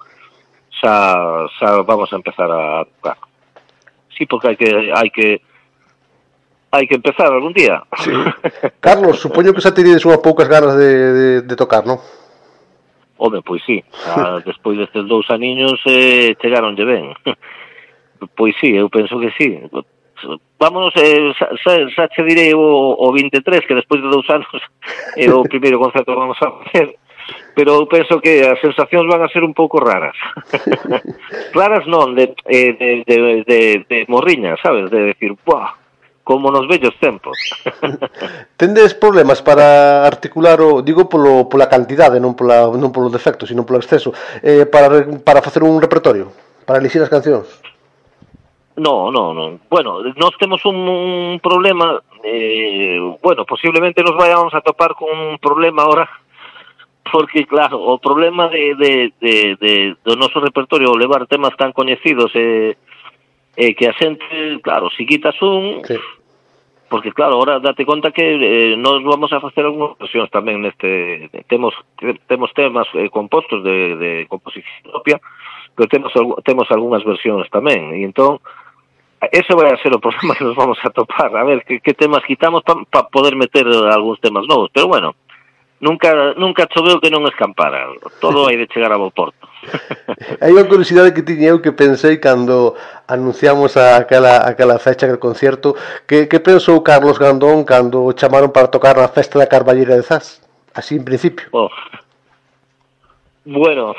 xa, xa vamos a empezar a tocar. Sí, porque hai que hai que hai que empezar algún día. Sí. Carlos, supoño que xa teníades unhas poucas ganas de, de, de tocar, non? Home, pois sí, a, despois destes dous aniños eh, chegaronlle ben. pois sí, eu penso que sí. Vámonos, eh, xa, xa che direi o, o 23, que despois de dous anos é o primeiro concerto que vamos a facer, pero eu penso que as sensacións van a ser un pouco raras. raras non, de, eh, de, de, de, de morriña, sabes? De decir, buah, como nos vellos tempos. Tendes problemas para articular o, digo polo pola cantidade, non pola non polo defecto, sino polo exceso, eh para para facer un repertorio, para elixir as cancións. No, no, no. Bueno, nós temos un, un problema, eh, bueno, posiblemente nos vayamos a topar con un problema ahora, porque claro, o problema de, de, de, de do noso repertorio levar temas tan coñecidos eh, eh, que a xente, claro, si quitas un, sí. Porque claro, ahora date conta que eh, nos vamos a facer algunhas versións tamén neste temos temos temas eh, compostos de, de composición propia, pero algu- temos algunhas versións tamén, e entón ese vai a ser o problema que nos vamos a topar, a ver que, que temas quitamos para pa poder meter algúns temas novos, pero bueno, nunca nunca choveu que non escampara. Todo hai de chegar a bo porto. hai unha curiosidade que tiñe eu que pensei cando anunciamos a aquela, aquela fecha do concierto que, que pensou Carlos Gandón cando o chamaron para tocar na festa da Carballera de Zas así en principio oh. Bueno,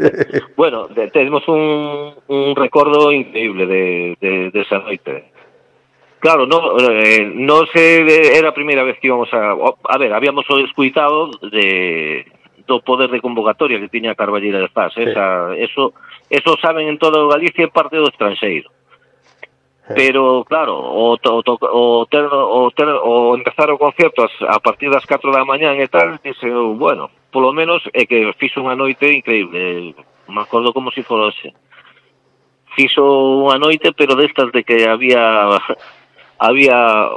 bueno, tenemos un, un recordo increíble de, de, de esa noite. Claro, no, eh, no se eh, era a primeira vez que íbamos a... A ver, habíamos escuitado de, do poder de convocatoria que tiña Carballera de Zas. Sí. Esa, eso, eso saben en toda Galicia e parte do estranxeiro. Pero, claro, o, o, o, ter, o, ter, o empezar o concerto as, a partir das 4 da mañán e tal, dice, bueno, polo menos é que fixo unha noite increíble. Me acordo como se si fora hoxe fixo unha noite, pero destas de que había había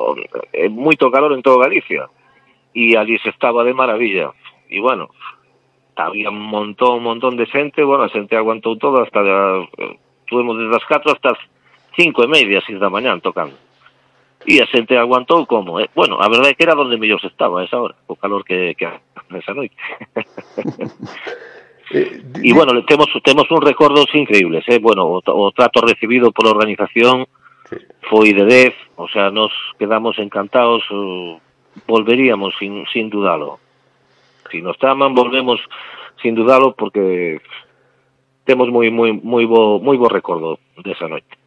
eh, moito calor en todo Galicia e ali se estaba de maravilla e bueno había un montón, un montón de xente bueno, a xente aguantou todo hasta de, tuvemos desde as 4 hasta as 5 e media, 6 da mañán tocando e a xente aguantou como eh? bueno, a verdade é que era donde mellor se estaba a esa hora, o calor que, que esa noite e eh, bueno, temos temos un recordos increíbles, eh? bueno, o, o trato recibido pola organización sí. foi de 10, o sea, nos quedamos encantados, volveríamos sin, sin dudalo. Si nos chaman, volvemos sin dudalo porque temos moi moi moi bo moi bo recordo desa noite.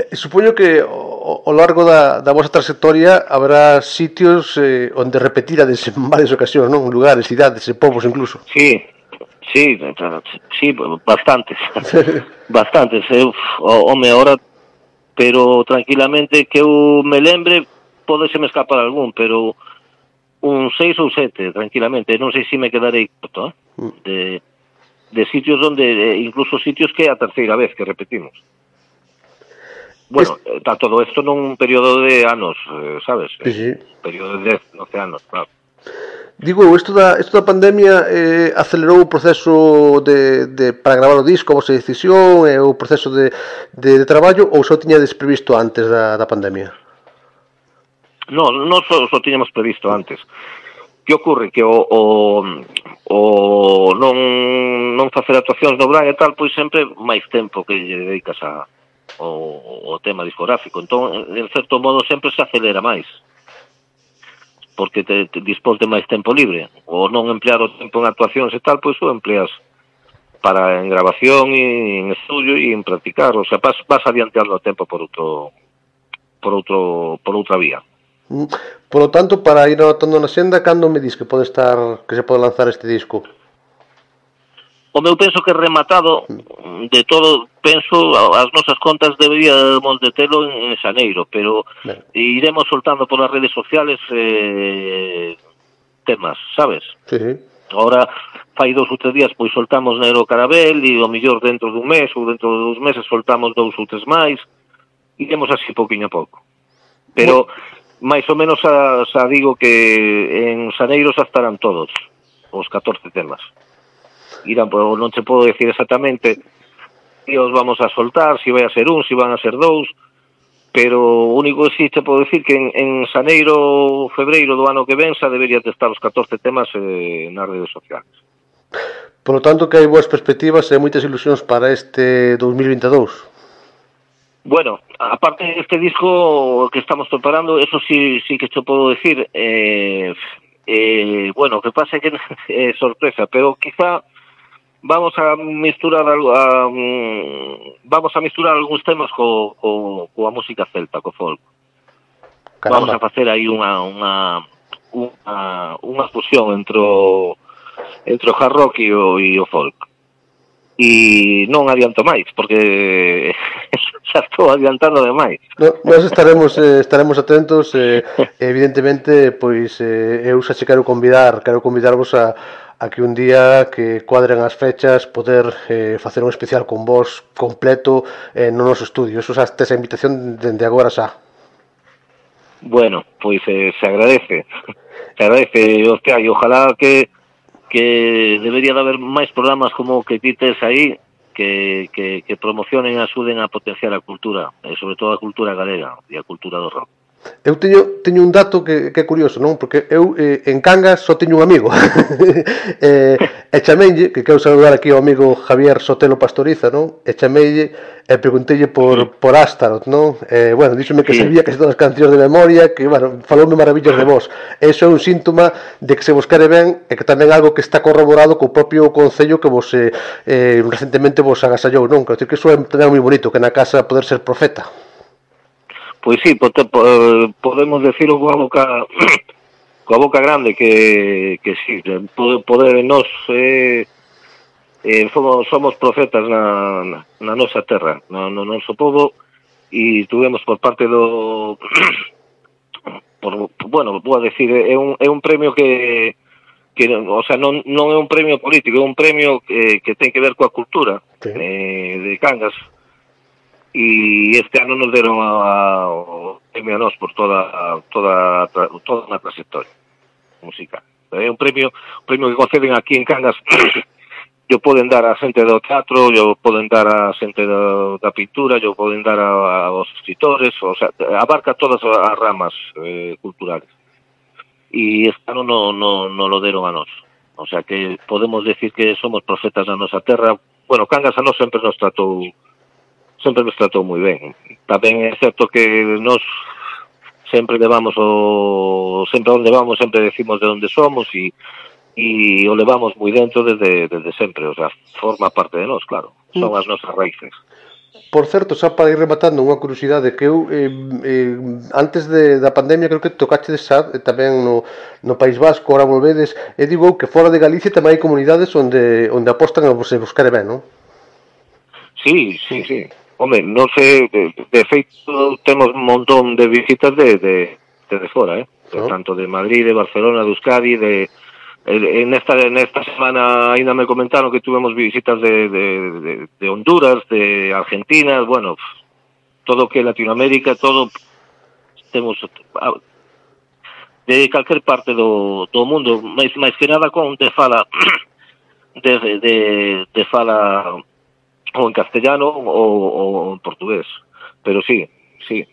Eh, supoño que ao largo da, da vosa trayectoria habrá sitios eh, onde repetirades en varias ocasións, non? Lugares, cidades e povos incluso. Sí, sí, sí, bastantes. bastantes. Eh, Eu, home, ahora pero tranquilamente que eu me lembre, pode se me escapar algún, pero un seis ou sete, tranquilamente, non sei se me quedarei corto, eh? de, de sitios onde, eh, incluso sitios que é a terceira vez que repetimos. Bueno, está todo isto nun período de anos, eh, sabes? Sí, sí. Período de 10, 12 anos, claro. Digo, isto da, isto da pandemia eh, acelerou o proceso de, de, para gravar o disco, a vosa decisión, eh, o proceso de, de, de traballo, ou só tiñades previsto antes da, da pandemia? No, non só, só tiñamos previsto antes. Que ocorre? Que o, o, o non, non facer actuacións no Braga e tal, pois sempre máis tempo que lle dedicas a, o, o tema discográfico. Entón, en certo modo, sempre se acelera máis. Uh porque te, te dispós de máis tempo libre ou non emplear o tempo en actuacións e tal, pois o empleas para en grabación e en estudio e en practicar, o sea, vas, vas adiantando o tempo por outro por outro por outra vía. Mm. Por lo tanto, para ir anotando na senda, cando me dis que pode estar que se pode lanzar este disco? O meu penso que rematado mm de todo, penso, as nosas contas deberíamos de telo en Xaneiro, pero iremos soltando polas redes sociales eh, temas, sabes? Sí, sí. Ahora, fai dous ou tres días, pois soltamos Nero Carabel e o millor dentro dun mes ou dentro de dous meses soltamos dous ou tres máis. Iremos así poquinho a pouco. Pero, máis ou menos, xa, xa digo que en Xaneiros xa estarán todos os 14 temas irán, pero non te podo decir exactamente se os vamos a soltar, se si vai a ser un, se si van a ser dous, pero o único que sí te podo decir que en, en xaneiro, febreiro do ano que ven xa deberías de estar os 14 temas eh, nas redes sociales. Por lo tanto que hai boas perspectivas e moitas ilusións para este 2022. Bueno, aparte deste disco que estamos preparando, eso sí, sí que te podo decir, eh, eh, bueno, que pasa que eh, sorpresa, pero quizá vamos a misturar a, mm, vamos a misturar algúns temas co, co, coa música celta, co folk. Caramba. Vamos a facer aí unha unha unha, unha fusión entre o, entre o hard rock e o, e o folk. E non adianto máis, porque xa estou adiantando demais. No, nós estaremos eh, estaremos atentos, eh, evidentemente, pois eh, eu xa che quero convidar, quero convidarvos a a que un día que cuadren as fechas poder eh, facer un especial con vos completo eh, no noso estudio. Eso xa tes a invitación dende agora xa. Bueno, pois eh, se agradece. Se agradece, hostia, e ojalá que que debería de haber máis programas como que ti tes aí que, que, que promocionen e axuden a potenciar a cultura, e sobre todo a cultura galega e a cultura do rock. Eu teño, teño un dato que, que é curioso, non? Porque eu eh, en Cangas só teño un amigo. eh, e chamelle, que quero saludar aquí ao amigo Javier Sotelo Pastoriza, non? E chamelle e preguntelle por, por Astaroth, non? Eh, bueno, díxome que sí. sabía que todas as cancións de memoria, que, bueno, faloume maravillas de vos. Eso é un síntoma de que se vos quere ben e que tamén algo que está corroborado co propio Concello que vos eh, eh, recentemente vos agasallou, non? Que, que iso é tamén moi bonito, que na casa poder ser profeta. Pois sí, pote, eh, podemos decirlo coa boca coa boca grande que, que sí, poder, poder nos eh, eh, somos, somos profetas na, na nosa terra, no, no noso povo e tuvemos por parte do por, bueno, vou a decir, eh, é un, é un premio que que o sea, non, non é un premio político, é un premio que, que ten que ver coa cultura eh, de Cangas e este ano nos deron a, o premio a nos por toda, toda, toda unha trayectoria musical. É un premio, un premio que conceden aquí en Cangas yo poden dar a xente do teatro, yo poden dar a xente do, da pintura, yo poden dar a, a, aos escritores, o sea, abarca todas as ramas eh, culturales. E este ano non no, no lo deron a nós. O sea, que podemos decir que somos profetas da nosa terra. Bueno, Cangas a nós sempre nos tratou sempre nos tratou moi ben. Tamén é certo que nos sempre levamos o sempre onde vamos sempre decimos de onde somos e e o levamos moi dentro desde, desde sempre, o sea, forma parte de nós, claro, son mm. as nosas raíces. Por certo, xa para ir rematando unha curiosidade que eu eh, eh, antes de, da pandemia creo que tocaste de xa eh, tamén no, no País Vasco, ahora volvedes e digo que fora de Galicia tamén hai comunidades onde, onde apostan a vos buscar ben, non? Sí, sí, sí. Home, non sei, de, de feito temos un montón de visitas de, de, de, ¿eh? de fora, eh? Oh. tanto de Madrid, de Barcelona, de Euskadi, de, en esta, en esta semana ainda me comentaron que tuvimos visitas de, de, de, de Honduras, de Argentina, bueno, todo que Latinoamérica, todo temos de calquer parte do, do mundo, máis, máis que nada con de fala de, de, de fala ou en castellano ou, ou en portugués. Pero sí, sí,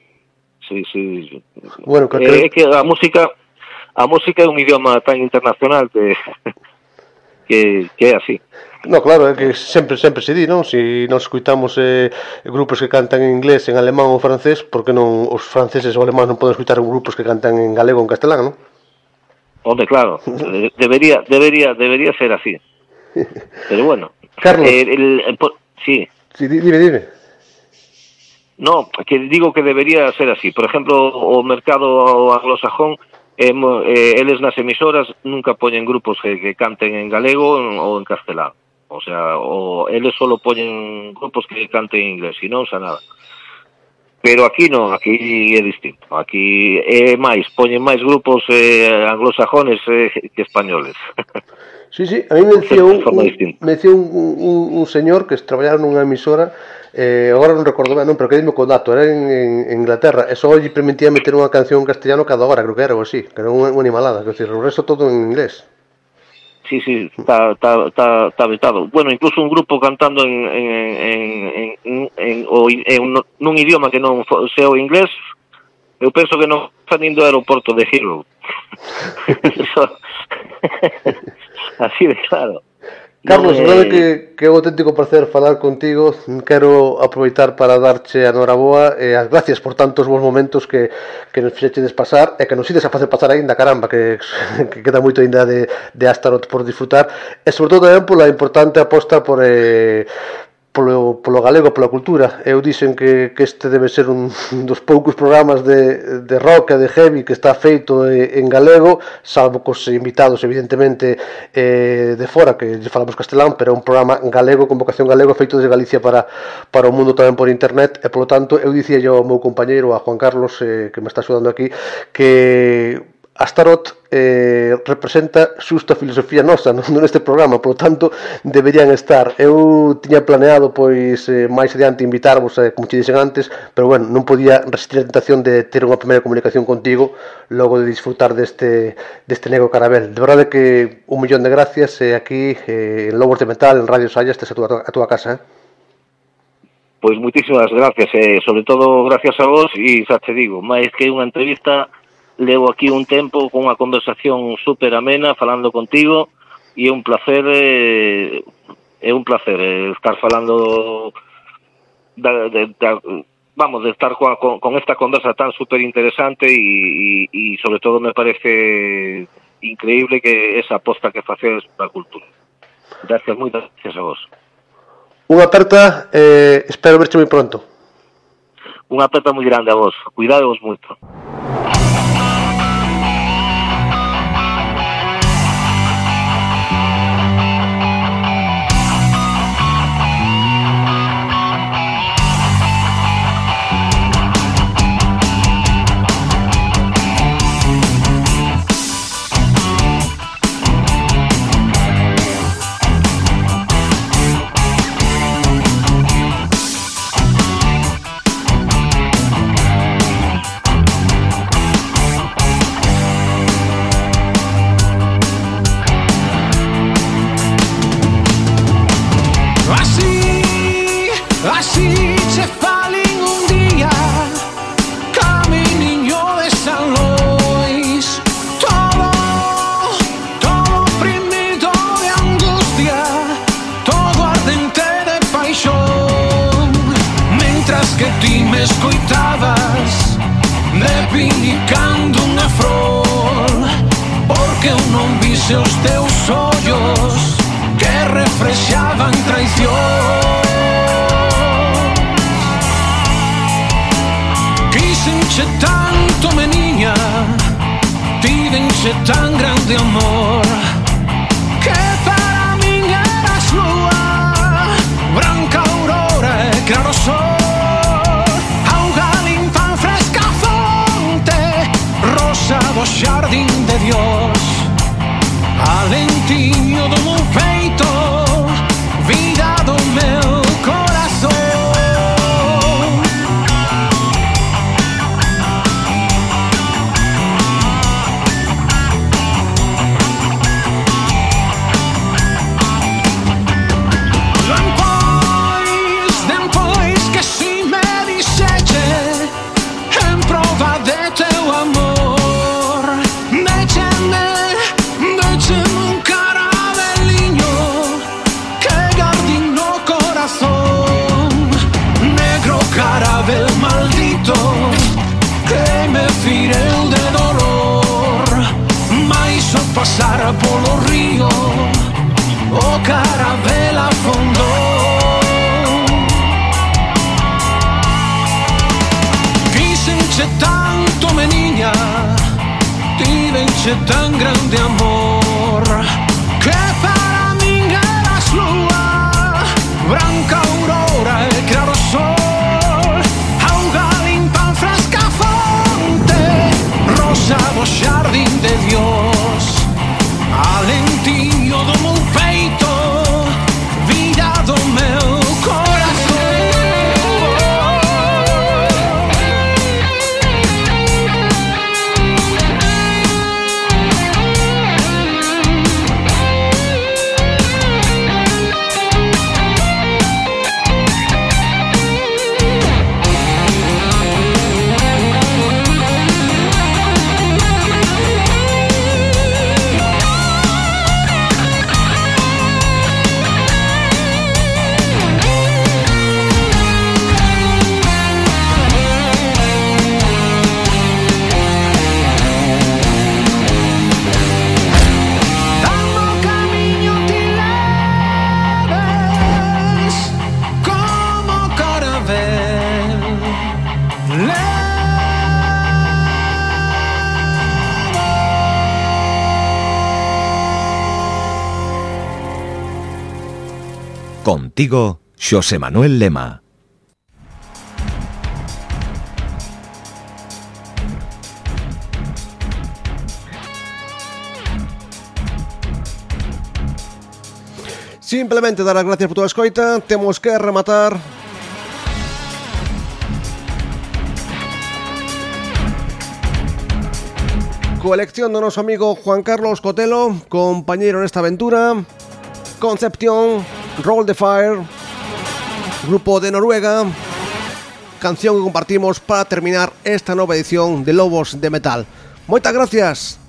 sí, sí. Bueno, que... Eh, é que a música a música é un idioma tan internacional que que, que é así. No, claro, é que sempre sempre se di, non? Si nos escuitamos eh, grupos que cantan en inglés, en alemán ou francés, porque non os franceses ou alemáns non poden escutar grupos que cantan en galego ou en castelán, non? Hombre, claro, debería debería debería ser así. Pero bueno, Carlos. Eh, el, el, el, sí, di- dime, dime. No, que digo que debería ser así. Por ejemplo, o mercado anglosajón, eh, eh, eles nas emisoras nunca poñen grupos que, que canten en galego ou en castelán. O sea, o eles solo poñen grupos que canten en inglés, e non xa nada. Pero aquí non, aquí é distinto. Aquí é máis, poñen máis grupos eh, anglosajones eh, que españoles. Sí, sí, a mí me decía un, un, me decía un, un, un señor que traballara nunha emisora eh, agora non recordo ben, non, pero que dime co dato, era en, en, en Inglaterra, e só lle permitía meter unha canción en castellano cada hora, creo que era ou así, que era unha, unha animalada, que decir, o resto todo en inglés. Sí, sí, está, está, está, está vetado. Bueno, incluso un grupo cantando en, en, en, en, en en un en nun idioma que non sea o inglés, eu penso que non está nin do aeroporto de Heathrow. Así de claro. Carlos, non, verdade eh, que, que é un auténtico placer falar contigo. Quero aproveitar para darche a noraboa E eh, as gracias por tantos bons momentos que, que nos fixeches pasar E que nos ides a facer pasar aínda, caramba Que, que queda moito aínda de, de Astaroth por disfrutar. E sobre todo tamén pola importante aposta por, eh, polo, polo galego, pola cultura. Eu dixen que, que este debe ser un dos poucos programas de, de rock e de heavy que está feito en galego, salvo cos invitados, evidentemente, eh, de fora, que lle falamos castelán, pero é un programa galego, con vocación galego, feito desde Galicia para, para o mundo tamén por internet, e polo tanto, eu dicía yo ao meu compañeiro, a Juan Carlos, eh, que me está axudando aquí, que Astaroth eh, representa xusto a filosofía nosa non neste programa, polo tanto deberían estar. Eu tiña planeado pois eh, máis adiante invitarvos, eh, como te dixen antes, pero bueno, non podía resistir a tentación de ter unha primeira comunicación contigo logo de disfrutar deste deste nego carabel. De verdade que un millón de gracias eh, aquí eh, en Lobos de Metal, en Radio Sallas, tes a túa, a túa casa, eh? Pois moitísimas gracias, eh, sobre todo gracias a vos e xa te digo, máis que unha entrevista levo aquí un tempo con unha conversación super amena falando contigo e é un placer eh, é un placer eh, estar falando da, de, da, vamos, de estar con, con esta conversa tan super interesante e, e, e sobre todo me parece increíble que esa aposta que facedes para a cultura. Gracias, moitas gracias a vos. Unha aperta, eh, espero verte moi pronto. Unha aperta moi grande a vos. Cuidadevos moito. Carabel maldito Que me fireu de dolor. Mais ao pasar polo río O carabel afondou Quísenche tanto, meniña Tívenche tan grande amor Contigo, Xosé Manuel Lema. Simplemente dar as gracias por toda a escoita. Temos que rematar. Colección do noso amigo Juan Carlos Cotelo Compañeiro nesta aventura. Concepción Roll the Fire Grupo de Noruega. Canción que compartimos para terminar esta nova edición de Lobos de Metal. Moitas gracias